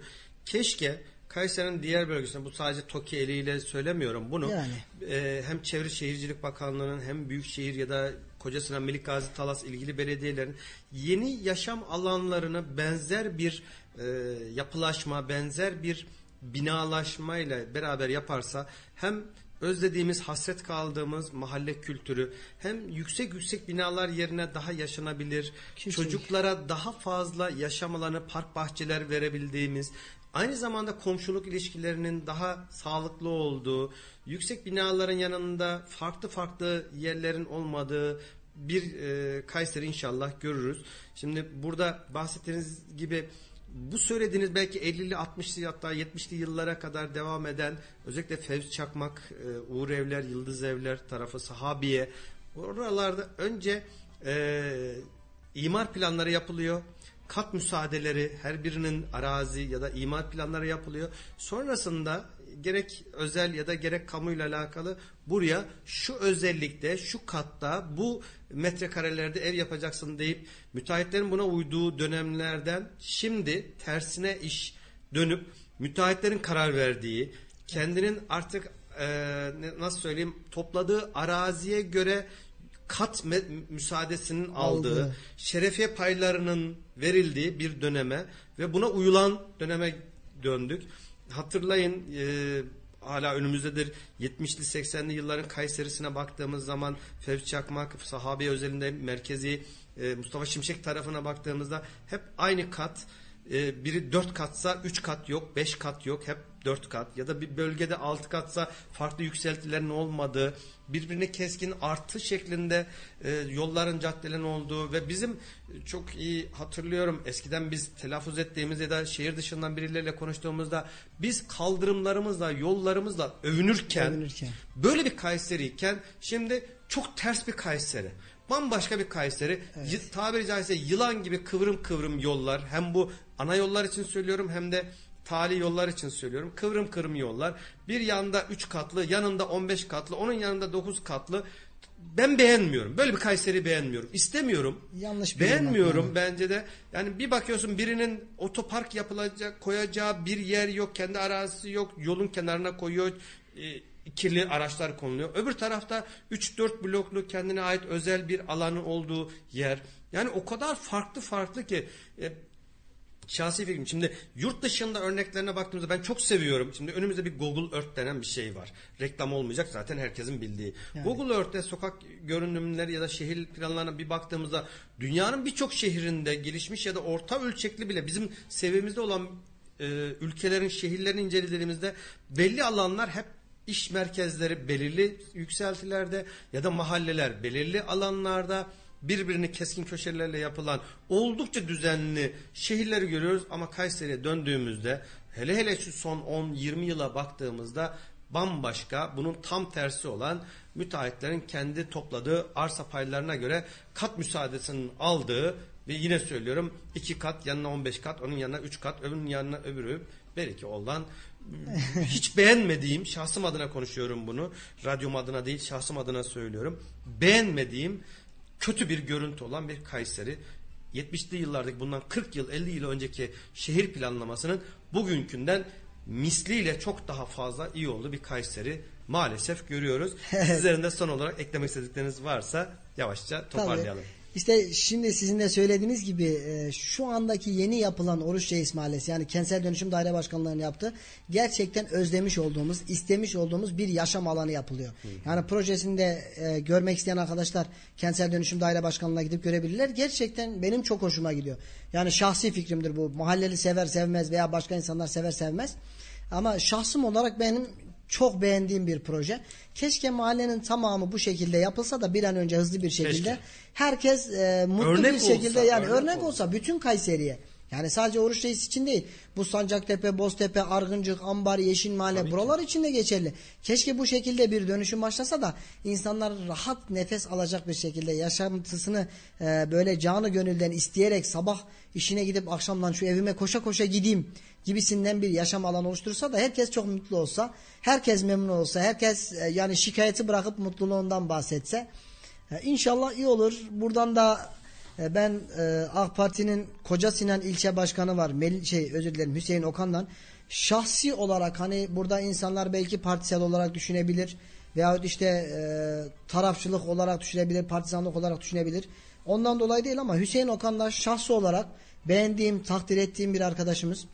Keşke Kayseri'nin diğer bölgesinde bu sadece TOKİ eliyle söylemiyorum bunu. Yani. e, hem Çevre Şehircilik Bakanlığı'nın hem Büyükşehir ya da Kocasinan Melik Gazi Talas ilgili belediyelerin yeni yaşam alanlarına benzer bir e, yapılaşma, benzer bir binalaşmayla beraber yaparsa hem özlediğimiz, hasret kaldığımız mahalle kültürü hem yüksek yüksek binalar yerine daha yaşanabilir, Kesinlikle. çocuklara daha fazla yaşam alanı, park bahçeler verebildiğimiz, aynı zamanda komşuluk ilişkilerinin daha sağlıklı olduğu, yüksek binaların yanında farklı farklı yerlerin olmadığı bir e, Kayseri inşallah görürüz. Şimdi burada bahsettiğiniz gibi bu söylediğiniz belki 50'li 60'lı hatta 70'li yıllara kadar devam eden özellikle Fevzi Çakmak, e, Uğur Evler, Yıldız Evler tarafı Sahabiye oralarda önce e, imar planları yapılıyor. Kat müsaadeleri her birinin arazi ya da imar planları yapılıyor. Sonrasında gerek özel ya da gerek kamuyla alakalı buraya şu özellikte şu katta bu metrekarelerde ev yapacaksın deyip müteahhitlerin buna uyduğu dönemlerden şimdi tersine iş dönüp müteahhitlerin karar verdiği kendinin artık e, nasıl söyleyeyim topladığı araziye göre kat müsaadesinin aldığı, Aldığı. şerefiye paylarının verildiği bir döneme ve buna uyulan döneme döndük. Hatırlayın e, hala önümüzdedir 70'li 80'li yılların Kayseri'sine baktığımız zaman Fevzi Çakmak, sahabe özelinde merkezi e, Mustafa Şimşek tarafına baktığımızda hep aynı kat e, biri 4 katsa 3 kat yok, 5 kat yok, hep 4 kat ya da bir bölgede 6 katsa farklı yükseltilerin olmadığı, birbirine keskin artı şeklinde e, yolların, caddelerin olduğu ve bizim e, çok iyi hatırlıyorum eskiden biz telaffuz ettiğimiz ya da şehir dışından birileriyle konuştuğumuzda biz kaldırımlarımızla, yollarımızla övünürken, Övünürken. böyle bir Kayseri'yken şimdi çok ters bir Kayseri. Bambaşka bir Kayseri. Y- tabiri caizse yılan gibi kıvrım kıvrım yollar. Hem bu ana yollar için söylüyorum hem de tali yollar için söylüyorum. Kıvrım kıvrım yollar. Bir yanda 3 katlı, yanında 15 katlı, onun yanında 9 katlı. Ben beğenmiyorum. Böyle bir Kayseri beğenmiyorum. İstemiyorum. Yanlış bir Beğenmiyorum yorum bence de. Yani bir bakıyorsun birinin otopark yapılacak, koyacağı bir yer yok, kendi arazisi yok, yolun kenarına koyuyor. e, kirli araçlar konuluyor. Öbür tarafta 3-4 bloklu kendine ait özel bir alanı olduğu yer. Yani o kadar farklı farklı ki e, şahsi fikrim. Şimdi yurt dışında örneklerine baktığımızda ben çok seviyorum. Şimdi önümüzde bir Google Earth denen bir şey var. Reklam olmayacak zaten herkesin bildiği. Google Earth'te sokak görünümleri ya da şehir planlarına bir baktığımızda dünyanın birçok şehrinde gelişmiş ya da orta ölçekli bile bizim seviyemizde olan e, ülkelerin şehirlerini incelediğimizde belli alanlar hep iş merkezleri belirli yükseltilerde ya da mahalleler belirli alanlarda birbirini keskin köşelerle yapılan oldukça düzenli şehirleri görüyoruz. Ama Kayseri'ye döndüğümüzde hele hele şu son 10-20 yıla baktığımızda bambaşka bunun tam tersi olan müteahhitlerin kendi topladığı arsa paylarına göre kat müsaadesinin aldığı ve yine söylüyorum iki kat yanına 15 kat onun yanına 3 kat öbürünün yanına öbürü. Belki olan hiç beğenmediğim şahsım adına konuşuyorum bunu radyom adına değil şahsım adına söylüyorum. Beğenmediğim kötü bir görüntü olan bir Kayseri 70'li yıllardaki bundan 40 yıl 50 yıl önceki şehir planlamasının bugünkünden misliyle çok daha fazla iyi olduğu bir Kayseri maalesef görüyoruz. Sizlerin de son olarak eklemek istedikleriniz varsa yavaşça toparlayalım. Tabii. İşte şimdi sizin de söylediğiniz gibi e, şu andaki yeni yapılan Oruç Reis Mahallesi yani Kentsel Dönüşüm Daire Başkanlığı'nın yaptığı gerçekten özlemiş olduğumuz, istemiş olduğumuz bir yaşam alanı yapılıyor. Yani projesinde e, görmek isteyen arkadaşlar Kentsel Dönüşüm Daire Başkanlığı'na gidip görebilirler. Gerçekten benim çok hoşuma gidiyor. Yani şahsi fikrimdir bu. Mahalleli sever sevmez veya başka insanlar sever sevmez. Ama şahsım olarak benim çok beğendiğim bir proje. Keşke mahallenin tamamı bu şekilde yapılsa da bir an önce hızlı bir şekilde Keşke. herkes e, mutlu Örnek bir şekilde olsa, yani örnek örnek, olsa. olsa bütün Kayseri'ye Yani sadece Oruç Reis için değil. Bu Sancaktepe, Boztepe, Argıncık, Ambar, Yeşil Mahalle buralar için de geçerli. Keşke bu şekilde bir dönüşüm başlasa da insanlar rahat nefes alacak bir şekilde yaşantısını e, böyle canı gönülden isteyerek sabah işine gidip akşamdan şu evime koşa koşa gideyim gibisinden bir yaşam alanı oluştursa da herkes çok mutlu olsa, herkes memnun olsa, herkes e, yani şikayeti bırakıp mutluluğundan bahsetse e, inşallah iyi olur. Buradan da ben e, AK Parti'nin Koca Sinan ilçe başkanı var. Mel şey özür dilerim Hüseyin Okan'dan şahsi olarak hani burada insanlar belki partisel olarak düşünebilir veyahut işte e, tarafçılık olarak düşünebilir, partizanlık olarak düşünebilir. Ondan dolayı değil ama Hüseyin Okan'da şahsi olarak beğendiğim, takdir ettiğim bir arkadaşımız.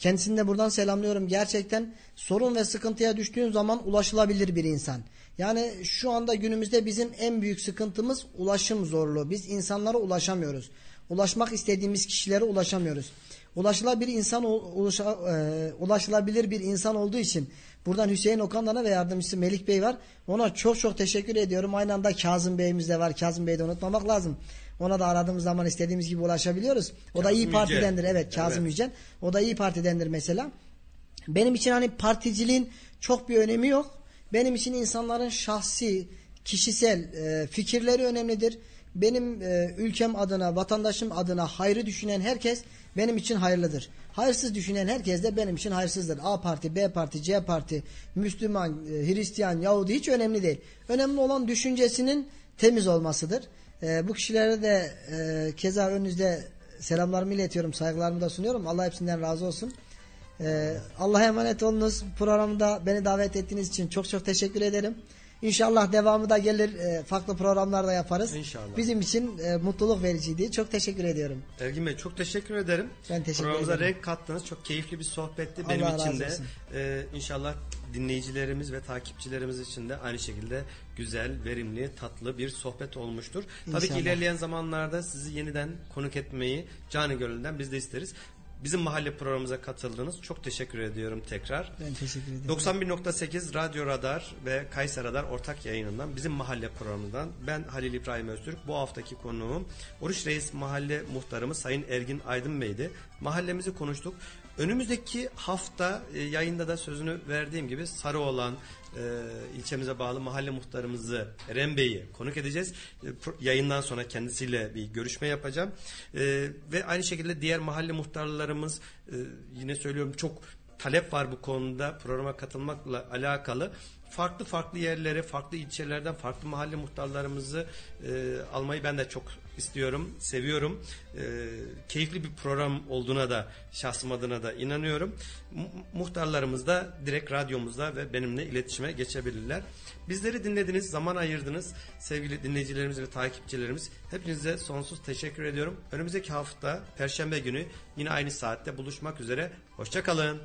Kendisini de buradan selamlıyorum. Gerçekten sorun ve sıkıntıya düştüğün zaman ulaşılabilir bir insan. Yani şu anda günümüzde bizim en büyük sıkıntımız ulaşım zorluğu. Biz insanlara ulaşamıyoruz. Ulaşmak istediğimiz kişilere ulaşamıyoruz. Ulaşılabilir insan ulaşa, e, ulaşılabilir bir insan olduğu için buradan Hüseyin Okan'dan ve yardımcısı Melik Bey var. Ona çok çok teşekkür ediyorum. Aynı anda Kazım Bey'imiz de var. Kazım Bey'i de unutmamak lazım. Ona da aradığımız zaman istediğimiz gibi ulaşabiliyoruz. O da iyi partidendir. Evet Kazım Evet. Yücel. O da iyi partidendir mesela. Benim için hani particiliğin çok bir önemi yok. Benim için insanların şahsi, kişisel e, fikirleri önemlidir. Benim e, ülkem adına, vatandaşım adına hayrı düşünen herkes benim için hayırlıdır. Hayırsız düşünen herkes de benim için hayırsızdır. A parti, B parti, C parti, Müslüman, e, Hristiyan, Yahudi hiç önemli değil. Önemli olan düşüncesinin temiz olmasıdır. E, bu kişilere de e, keza önünüzde selamlarımı iletiyorum, saygılarımı da sunuyorum. Allah hepsinden razı olsun. Ee, Allah'a emanet olunuz. Programda beni davet ettiğiniz için çok çok teşekkür ederim. İnşallah devamı da gelir. e, farklı programlarda yaparız. İnşallah. Bizim için e, mutluluk vericiydi. Çok teşekkür ediyorum. Ergin Bey çok teşekkür ederim. Ben teşekkür Programımıza ederim. renk kattınız. Çok keyifli bir sohbetti Allah benim için de. olsun. Ee, inşallah dinleyicilerimiz ve takipçilerimiz için de aynı şekilde güzel, verimli, tatlı bir sohbet olmuştur. Tabii ki İnşallah. ilerleyen zamanlarda sizi yeniden konuk etmeyi canı gönülden biz de isteriz. Bizim mahalle programımıza katıldınız. Çok teşekkür ediyorum tekrar. Ben teşekkür ederim. 91.8 Radyo Radar ve Kayser Radar ortak yayınından bizim mahalle programından ben Halil İbrahim Öztürk. Bu haftaki konuğum Oruç Reis Mahalle Muhtarımız Sayın Ergin Aydın Bey'di. Mahallemizi konuştuk. Önümüzdeki hafta e, yayında da sözünü verdiğim gibi Sarıoğlan e, ilçemize bağlı mahalle muhtarımızı Eren Bey'i konuk edeceğiz. E, yayından sonra kendisiyle bir görüşme yapacağım. E, ve aynı şekilde diğer mahalle muhtarlarımız e, yine söylüyorum çok talep var bu konuda programa katılmakla alakalı. Farklı farklı yerlere, farklı ilçelerden farklı mahalle muhtarlarımızı e, almayı ben de çok istiyorum, seviyorum. E, keyifli bir program olduğuna da şahsım adına da inanıyorum. Mu- muhtarlarımız da direkt radyomuzda ve benimle iletişime geçebilirler. Bizleri dinlediniz, zaman ayırdınız sevgili dinleyicilerimiz ve takipçilerimiz. Hepinize sonsuz teşekkür ediyorum. Önümüzdeki hafta Perşembe günü yine aynı saatte buluşmak üzere. Hoşçakalın.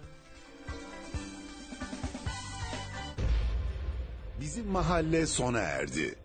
Bizim mahalle sona erdi.